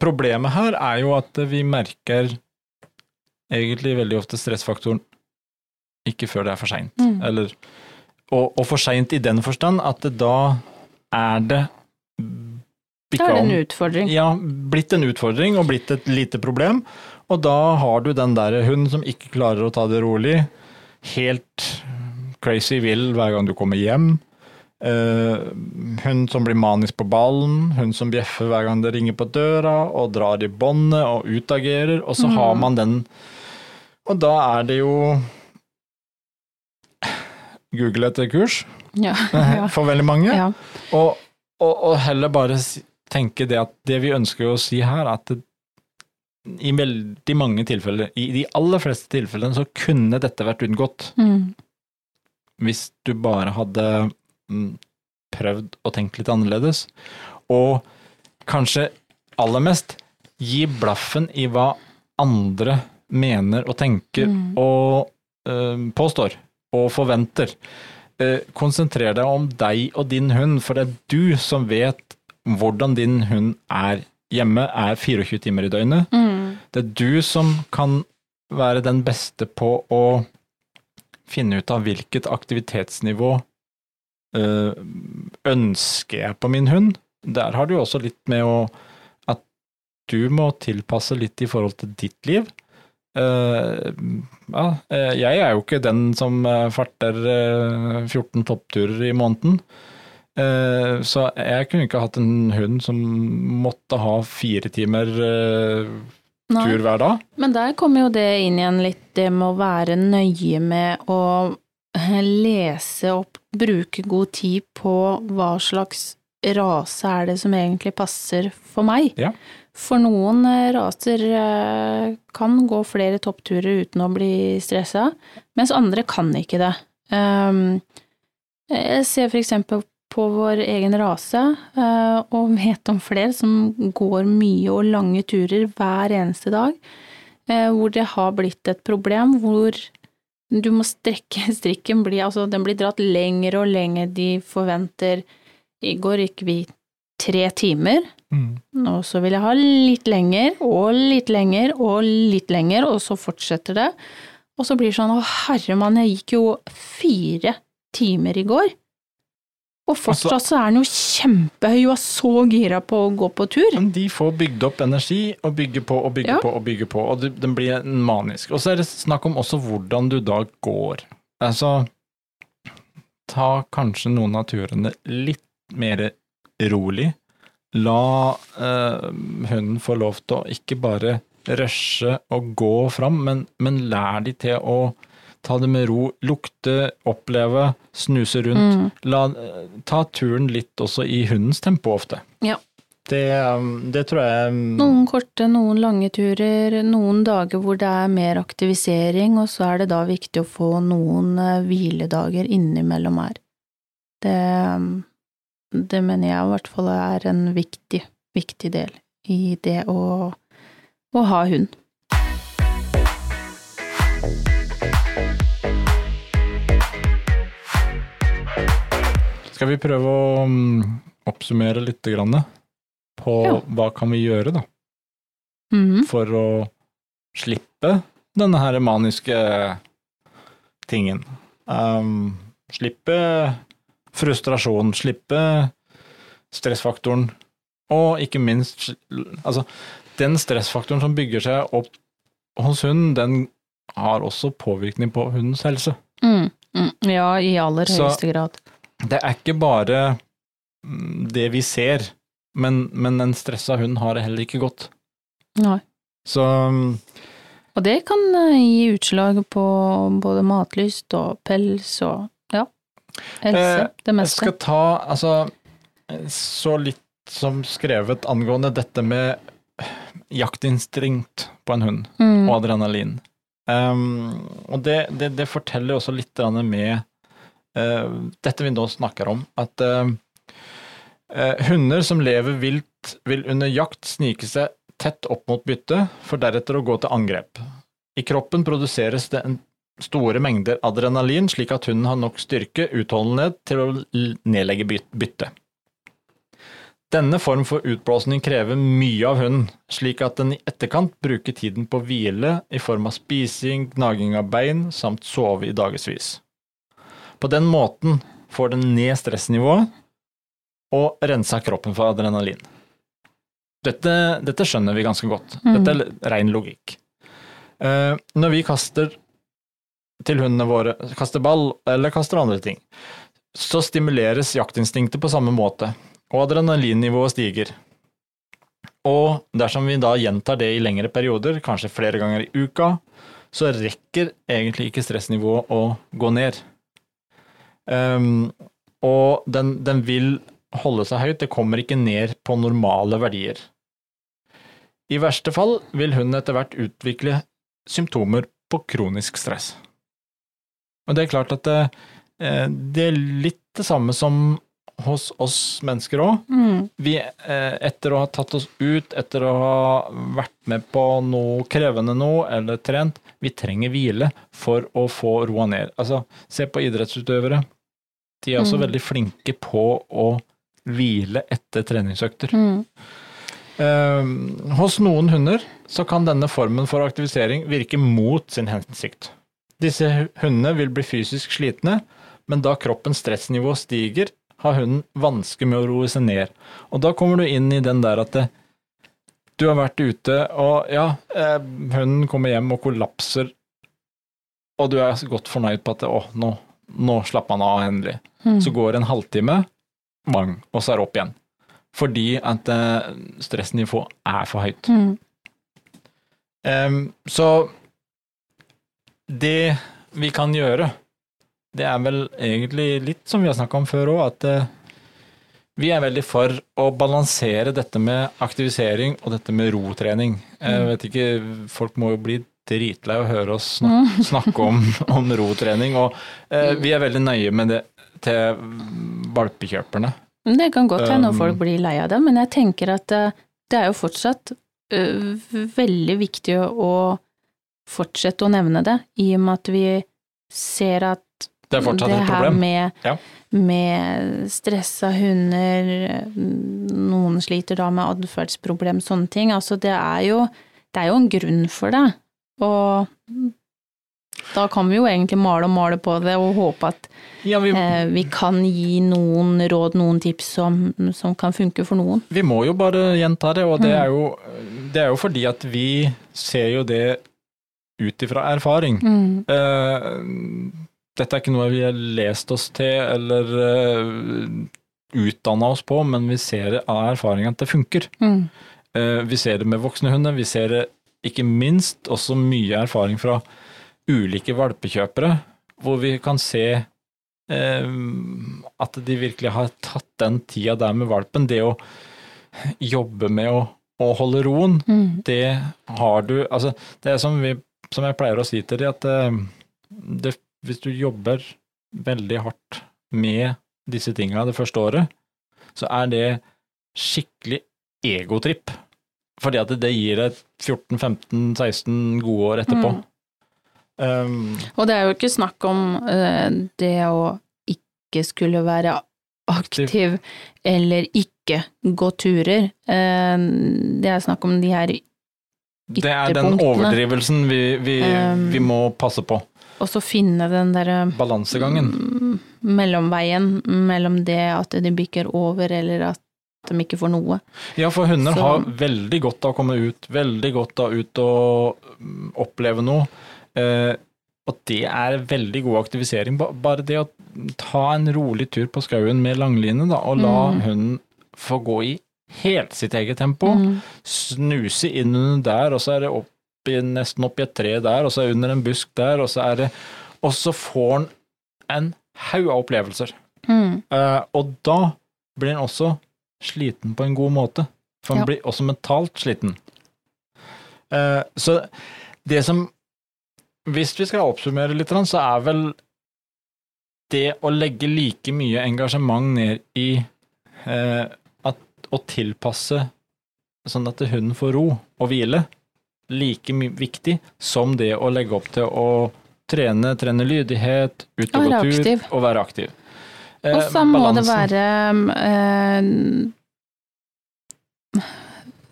problemet her er jo at vi merker egentlig veldig ofte stressfaktoren ikke før det er for seint. Mm. Eller og, og for seint i den forstand at da er det Da er det en utfordring. Ja, blitt en utfordring og blitt et lite problem. Og da har du den der hunden som ikke klarer å ta det rolig, helt crazy vill hver gang du kommer hjem. Uh, hun som blir manisk på ballen, hun som bjeffer hver gang det ringer på døra, og drar i båndet og utagerer, og så mm. har man den Og da er det jo Google etter kurs ja, ja. for veldig mange. Ja. Og, og, og, heller bare tenke det at det vi ønsker å si her, er at det, i veldig mange tilfeller, i de aller fleste tilfellene, så kunne dette vært unngått. Mm. Hvis du bare hadde prøvd å tenke litt annerledes. Og kanskje aller mest gi blaffen i hva andre mener og tenker mm. og øh, påstår og forventer. Eh, konsentrer deg om deg og din hund, for det er du som vet hvordan din hund er hjemme, er 24 timer i døgnet. Mm. Det er du som kan være den beste på å finne ut av hvilket aktivitetsnivå ønsker jeg på min hund. Der har du jo også litt med å at du må tilpasse litt i forhold til ditt liv. Uh, ja, eh, jeg er jo ikke den som eh, farter eh, 14 toppturer i måneden. Uh, Så jeg kunne ikke hatt en hund som måtte ha fire timer uh, tur hver dag. Men der kommer jo det inn igjen litt, det med å være nøye med å lese opp, bruke god tid på hva slags rase er det som egentlig passer for meg. Ja. For noen eh, raser eh, kan gå flere toppturer uten å bli stressa, mens andre kan ikke det. Um, Jeg ser for eksempel på vår egen rase, eh, og vet om flere som går mye og lange turer hver eneste dag, hvor det har blitt et problem hvor du må strekke strikken, bli, altså den blir dratt lenger og lenger, de forventer I går gikk vi tre timer, og så vil jeg ha litt lenger, og litt lenger, og litt lenger, og så fortsetter det. Og så blir det sånn, å herremann, jeg gikk jo fire timer i går. Og fortsatt så er han jo kjempehøy og er så gira på å gå på tur. Men de får bygd opp energi og bygge på og bygge Ja. på og bygge på, og den blir manisk. Og så er det snakk om også hvordan du da går. Altså, ta kanskje noen av turene litt mer rolig. La eh, hunden få lov til å ikke bare rushe og gå fram, men, men lær de til å ta det med ro, lukte, oppleve, snuse rundt. Mm. La, ta turen litt også i hundens tempo ofte. Ja. Det, um, det tror jeg um, Noen korte, noen lange turer, noen dager hvor det er mer aktivisering, og så er det da viktig å få noen eh, hviledager innimellom her. Det, um, det mener jeg i hvert fall er en viktig, viktig del i det å, å ha hund. Skal vi prøve å um, oppsummere litt på Ja. hva kan vi gjøre da, Mhm. for å slippe denne her maniske tingen? Um, slippe frustrasjon, slippe stressfaktoren, og ikke minst altså, den stressfaktoren som bygger seg opp hos hunden, den har også påvirkning på hundens helse. Mm, mm, ja, i aller Så- høyeste grad. Det er ikke bare mm, det vi ser, men, men en stressa hund har det heller ikke godt. Nei. Så mm, Og det kan eh, gi utslag på både matlyst og pels og ja, helse, Eh, det jeg skal ta altså så litt som skrevet angående dette med jaktinstinkt på en hund Mm. og adrenalin. Um, og det, det, det forteller også litt med uh, dette vi nå snakker om, at uh, uh, hunder som lever vilt, vil under jakt snike seg tett opp mot byttet, for deretter å gå til angrep. I kroppen produseres det store mengder adrenalin, slik at hunden har nok styrke, utholdenhet, til å nedlegge byt- byttet. Denne form for utblåsning krever mye av hunden, slik at den i etterkant bruker tiden på hvile i form av spising, gnaging av bein samt sove i dagevis. På den måten får den ned stressnivået og rensa kroppen for adrenalin. Dette, dette skjønner vi ganske godt. Mm. Dette er ren logikk. Eh, når vi kaster til hundene våre, kaster ball eller kaster andre ting, så stimuleres jaktinstinktet på samme måte, og adrenalinnivået stiger. Og dersom vi da gjentar det i lengre perioder, kanskje flere ganger i uka, så rekker egentlig ikke stressnivået å gå ned. Um, og den, den vil holde seg høyt, det kommer ikke ned på normale verdier. I verste fall vil hunden etter hvert utvikle symptomer på kronisk stress. Og det er klart at det, eh, det er litt det samme som hos oss mennesker òg. Mm. Vi, eh, etter å ha tatt oss ut, etter å ha vært med på noe krevende noe, eller trent, vi trenger hvile for å få roa ned. Altså, se på idrettsutøvere. De er også Mm. veldig flinke på å hvile etter treningsøkter. Mm. Eh, hos noen hunder så kan denne formen for aktivisering virke mot sin hensikt. Disse hundene vil bli fysisk slitne, men da kroppens stressnivå stiger, har hunden vansker med å roe seg ned. Og da kommer du inn i den der at det, du har vært ute, og ja, eh, hunden kommer hjem og kollapser, og du er godt fornøyd på at å, nå, nå slapper han av endelig. Mm. Så går det en halvtime, bang, og så er det opp igjen. Fordi at eh, stressnivået er for høyt. Mm. Em, så det vi kan gjøre, det er vel egentlig litt som vi har snakka om før òg, at eh, vi er veldig for å balansere dette med aktivisering og dette med rotrening. Jeg Mm. vet ikke, folk må jo bli dritlei av å høre oss snak snakke om, om rotrening, og eh, vi er veldig nøye med det til valpekjøperne. Det kan godt hende Um, folk blir lei av det, men jeg tenker at eh, det er jo fortsatt veldig viktig å fortsette å nevne det, i og med at vi ser at Det er fortsatt et her med, Ja. med stressa hunder, noen sliter da med atferdsproblem, sånne ting. Altså det er jo, det er jo en grunn for det. Og da kan vi jo egentlig male og male på det og håpe at Ja, vi, eh, vi kan gi noen råd, noen tips som, som kan funke for noen. Vi må jo bare gjenta det, og det Mm. er jo, det er jo fordi at vi ser jo det ut ifra erfaring. Mm. Eh, dette er ikke noe vi har lest oss til eller uh, utdanna oss på, men vi ser av erfaringen at det funker. Mm. Uh, vi ser det med voksne hunder, vi ser det ikke minst også mye erfaring fra ulike valpekjøpere, hvor vi kan se uh, at de virkelig har tatt den tida der med valpen. Det å jobbe med å, å holde roen, Mm. det har du Altså, det er som, vi, som jeg pleier å si til dem, at uh, det, hvis du jobber veldig hardt med disse tinga det første året, så er det skikkelig egotripp. Fordi at det gir deg 14-15-16 gode år etterpå. Mm. Um, Og det er jo ikke snakk om uh, det å ikke skulle være aktiv eller ikke gå turer. Uh, det er snakk om de her ytterpunktene. det er den overdrivelsen vi, vi, Um, vi må passe på. Og så finne den derre Balansegangen. mm, mellomveien mellom det at de bikker over, eller at de ikke får noe. Ja, for hunder Så- har veldig godt av å komme ut, veldig godt av ut og mm, oppleve noe. Eh, og det er veldig god aktivisering. Bare det å ta en rolig tur på skauen med langline, da, og la Mm. hunden få gå i helt sitt eget tempo. Mm. Snuse inn under der, og så er det opp i, nesten opp i et tre der, og så er under en busk der, og så er det Og så får han en haug av opplevelser. Mm. Uh, og da blir han også sliten på en god måte. For han Ja. blir også mentalt sliten. Uh, så det som Hvis vi skal oppsummere litt, så er vel det å legge like mye engasjement ned i uh, at, å tilpasse sånn at hunden får ro og hvile, like viktig som det å legge opp til å trene, trene lydighet, ut og gå tur aktiv. og være aktiv. Eh, Og så må det være eh,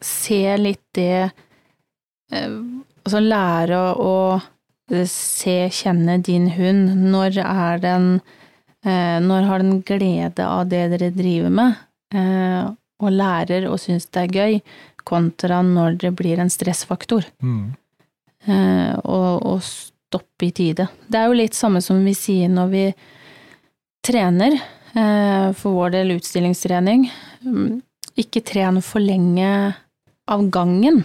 Se litt det eh, Altså lære å se, kjenne din hund. Når er den eh, Når har den glede av det dere driver med, eh, og lærer og syns det er gøy, kontra når det blir en stressfaktor. Mm. Eh, og, og stoppe i tide. Det er jo litt samme som vi sier når vi trener, eh, for vår del utstillingstrening. Mm, Ikke tren for lenge av gangen.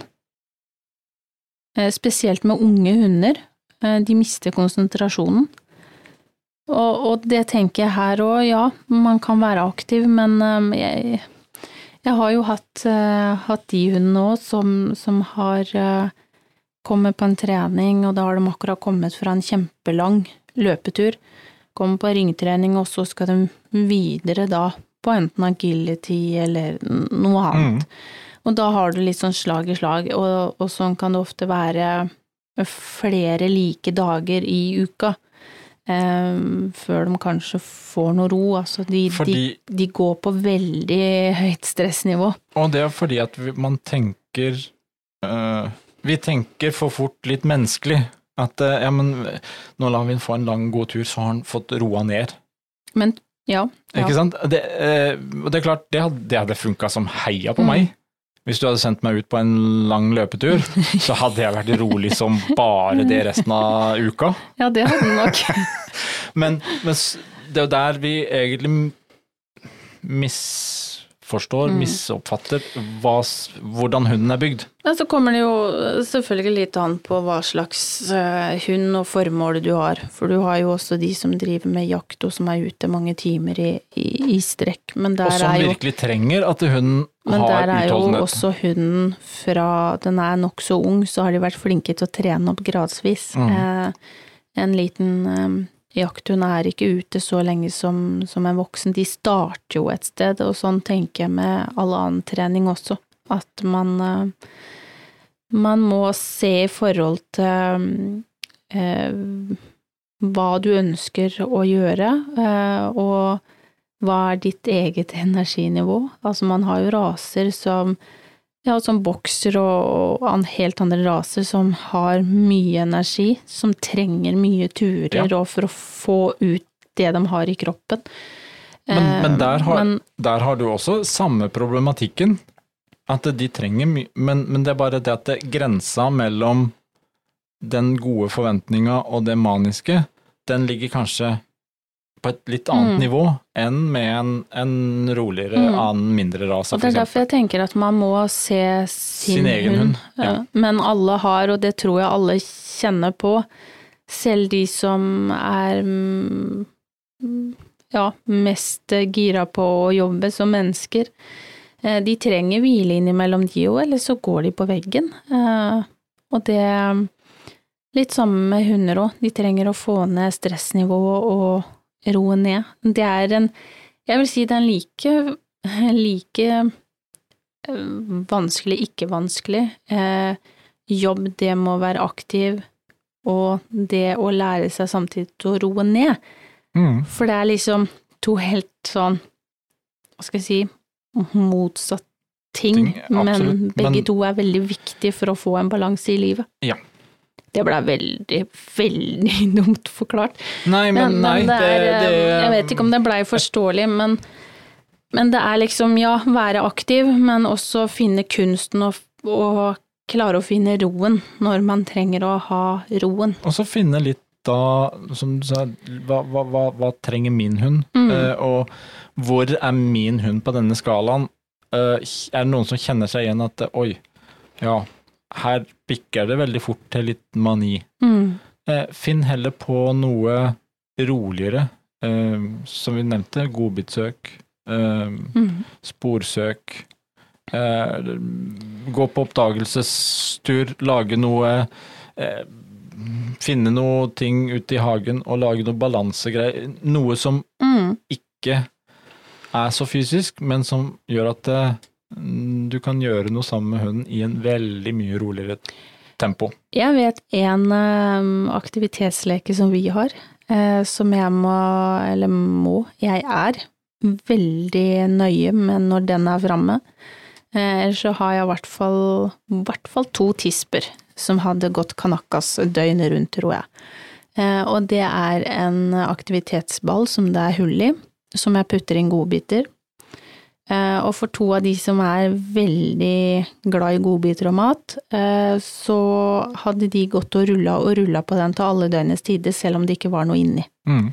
Eh, spesielt med unge hunder. De mister konsentrasjonen. Og, og det tenker jeg her òg, ja, man kan være aktiv, men jeg, jeg har jo hatt, eh, hatt de hundene òg som, som har kommet kommer på en trening, og da har de akkurat kommet fra en kjempelang løpetur. Kommer på ringtrening, og så skal de videre da på enten agility eller noe annet. Og da har du litt sånn slag i slag, og, og sånn kan det ofte være flere like dager i uka. Eh, før de kanskje får noe ro. Altså de, de, Fordi, de går på veldig høyt stressnivå. og det er fordi at man tenker eh, Vi tenker for fort litt menneskelig. At eh, ja, men nå lar vi ham få en lang, god tur, så har han fått roa ned. Men ja. ja. Ikke sant? Det, eh, det er klart, det hadde, det hadde funka som heia på Mm. meg. Hvis du hadde sendt meg ut på en lang løpetur, så hadde jeg vært rolig som bare det resten av uka. Ja, det hadde du nok. Men, men det er jo der vi egentlig misforstår, Mm. misoppfatter hva, hvordan hunden er bygd. Ja, så kommer det jo selvfølgelig litt an på hva slags eh, hund og formål du har. For du har jo også de som driver med jakt og som er ute mange timer i, i, i strekk. Men der Og som er jo virkelig trenger at hunden Men der er jo også hunden fra den er nokså ung, så har de vært flinke til å trene opp gradsvis. Mm. Eh, en liten eh, jakthund er ikke ute så lenge som, som en voksen. De starter jo et sted, og sånn tenker jeg med all annen trening også. At man eh, man må se i forhold til eh, hva du ønsker å gjøre, eh, og hva er ditt eget energinivå? Altså, man har jo raser som ja, som bokser og, og helt andre raser som har mye energi, som trenger mye turer Ja. og for å få ut det de har i kroppen. Men, men Eh, der, har, men- der har du også samme problematikken. At de trenger mye, men, men det er bare det at det, grensa mellom den gode forventninga og det maniske, den ligger kanskje på et litt annet Mm. nivå enn med en, en roligere, Mm. annen, mindre rase, Og det er derfor jeg tenker at man må se sin, Sin egen hund, hund. Ja. Men alle har, og det tror jeg alle kjenner på, selv de som er mm, ja, mest gira på å jobbe som mennesker, eh, de trenger hvile innimellom de òg, eller så går de på veggen. Eh, Og det Litt sammen med hunder òg, de trenger å få ned stressnivået og roe ned. Det er en Jeg vil si det er en like like eh, vanskelig, ikke vanskelig. Eh, jobb, det må være aktiv, og det å lære seg samtidig å roe ned. Mm. For det er liksom to helt sånn, hva skal jeg si, motsatt ting, Ting, men begge men- to er veldig viktige for å få en balanse i livet. Ja. Det ble veldig, veldig dumt forklart. Nei, men, nei, det det, er, det det, Jeg vet ikke om det blei forståelig, men, men det er liksom, ja, være aktiv, men også finne kunsten og, og klare å finne roen når man trenger å ha roen. Og så finne litt da, som du sa, hva, hva, hva, hva trenger min hund? Mm. Uh, og hvor er min hund på denne skalaen? Uh, er det noen som kjenner seg igjen at eh, oi, ja, her bikker det veldig fort til litt mani. Mm. Eh, finn heller på noe roligere, eh, som vi nevnte, godbitsøk, eh, Mm. sporsøk, eh, gå på oppdagelsestur, lage noe eh, Finne noe ting ute i hagen og lage noe balansegreier. Noe som Mm. ikke er så fysisk, men som gjør at eh, du kan gjøre noe sammen med hunden i en veldig mye roligere tempo. Jeg vet en eh, aktivitetsleke som vi har, eh, som jeg må, eller må, jeg er veldig nøye med når den er framme. Eh, Ellers så har jeg i hvert fall, hvert fall to tisper som hadde gått kanakas døgnet rundt, tror jeg. Eh, Og det er en aktivitetsball som det er hull i, som jeg putter inn godbiter. Eh, Og for to av de som er veldig glad i godbiter og mat, eh, så hadde de gått og rulla og rulla på den til alle døgnets tider, selv om det ikke var noe inni. Mm.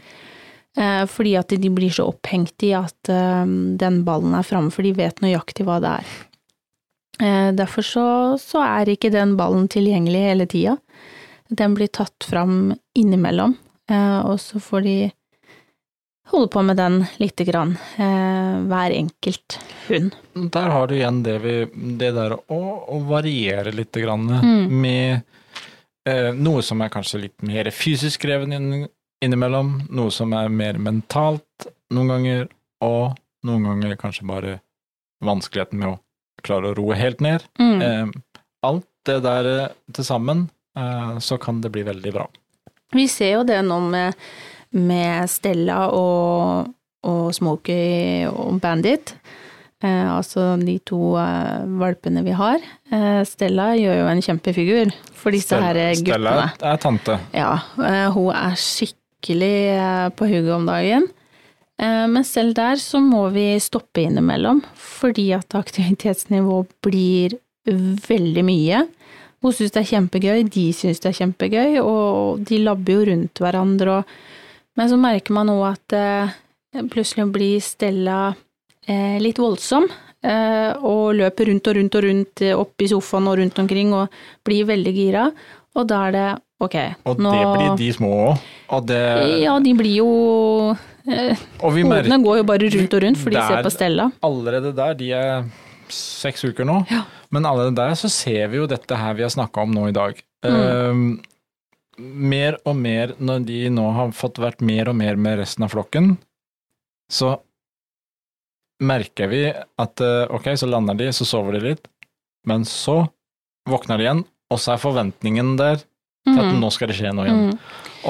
Eh, Fordi at de blir så opphengt i at den ballen er framme, for de vet nøyaktig hva det er. Derfor så, så er ikke den ballen tilgjengelig hele tida. Den blir tatt fram innimellom, og så får de holde på med den lite grann, eh, hver enkelt hund. Der har du igjen det, vi, det der å, å variere litt grann, Mm. med eh, noe som er kanskje litt mer fysisk krevende inn, innimellom, noe som er mer mentalt noen ganger, og noen ganger kanskje bare vanskeligheten med å klare å roe helt ned. Mm. Eh, alt det der eh, til sammen, eh, så kan det bli veldig bra. Vi ser jo det nå med, med Stella og, og Smokey og Bandit. Eh, altså de to eh, valpene vi har. Eh, Stella gjør jo en kjempefigur for disse Stella- her guttene. Stella er tante. Ja, eh, hun er skikkelig eh, på hugget om dagen. Eh, Men selv der så må vi stoppe innimellom, fordi at aktivitetsnivået blir veldig mye. Hun syns det er kjempegøy, de syns det er kjempegøy, og de labber jo rundt hverandre. Og... Men så merker man òg at eh, plutselig blir Stella eh, litt voldsom, eh, og løper rundt og rundt og rundt eh, opp i sofaen og rundt omkring og blir veldig gira. Og da er det ok, Og nå det blir de små òg. Det Ja, de blir jo eh, Hodene går jo bare rundt og rundt, for de ser på Stella. allerede der, de er seks uker nå, Ja. men allerede der så ser vi jo dette her vi har snakka om nå i dag. Mm. Eh, mer og mer, når de nå har fått vært mer og mer med resten av flokken, så merker vi at eh, ok, så lander de, så sover de litt, men så våkner de igjen, og så er forventningen der til at Mm. nå skal det skje noe igjen. Mm.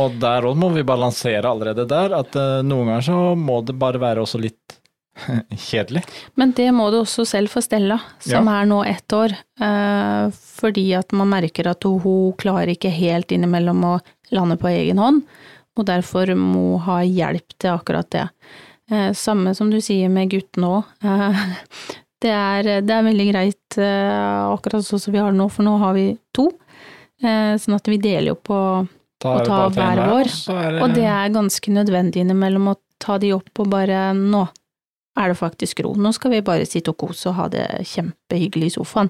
Og der òg må vi balansere allerede der, at eh, noen ganger så må det bare være også litt kjedelig. Men det må du også selv for Stella, som er nå ett år. Eh, fordi at man merker at hun, klarer ikke helt innimellom å lande på egen hånd, og derfor må ha hjelp til akkurat det. Eh, samme som du sier med guttene òg. Eh, det, er, det er veldig greit akkurat sånn som vi har det nå, for nå har vi to. Sånn at vi deler jo på Ta Og ta hver vår. det- Og det er ganske nødvendig innimellom å ta de opp og bare Nå er det faktisk ro. Nå skal vi bare sitte og kose og ha det kjempehyggelig i sofaen.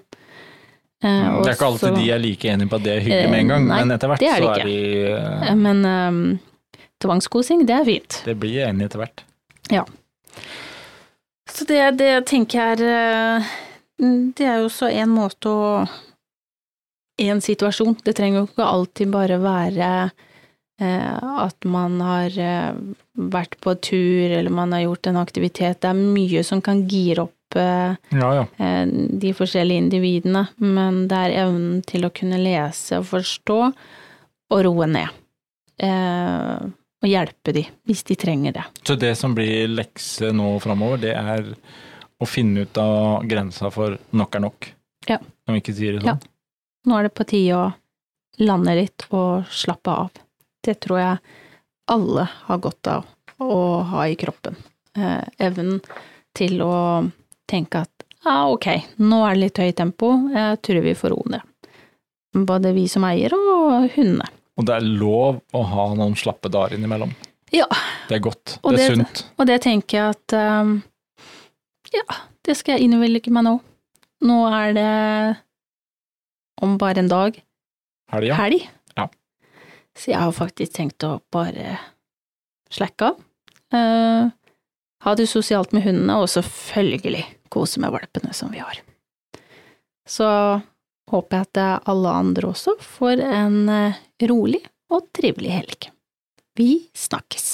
Eh, Mm, Det er ikke alltid så- de er like enige på at det er hyggelig med en gang, Eh, nei, men etter hvert er så er de Eh, eh, Men um, tvangskosing, det er fint. Det blir enig etter hvert. Så det, det tenker jeg eh, Det er jo så en måte å En situasjon. Det trenger jo ikke alltid bare være at man har eh, vært på tur, eller man har gjort en aktivitet. Det er mye som kan gire opp eh, Ja, ja. eh, de forskjellige individene, men det er evnen til å kunne lese og forstå, og roe ned. Eh, og hjelpe de, hvis de trenger det. Så det som blir lekse nå framover, det er å finne ut av grensa for nok er nok. Ja. Om ikke sier det Ja. sånn? Nå er det på tide å lande litt og slappe av. Det tror jeg alle har godt av å ha i kroppen. Eh, evnen til å tenke at ja, ok, nå er det litt høyt tempo, jeg tror vi får roe ned. Både vi som eier og hundene. Og det er lov å ha noen slappe dager innimellom. Ja. Det er godt. Og det er det- sunt. Og det tenker jeg at um, ja, det skal jeg innvilge meg nå. Nå er det om bare en dag helg. helg. Så jeg har faktisk tenkt å bare slacke av. Eh, ha det sosialt med hundene, og selvfølgelig kose med valpene som vi har. Så håper jeg at alle andre også får en eh, rolig og trivelig helg. Vi snakkes!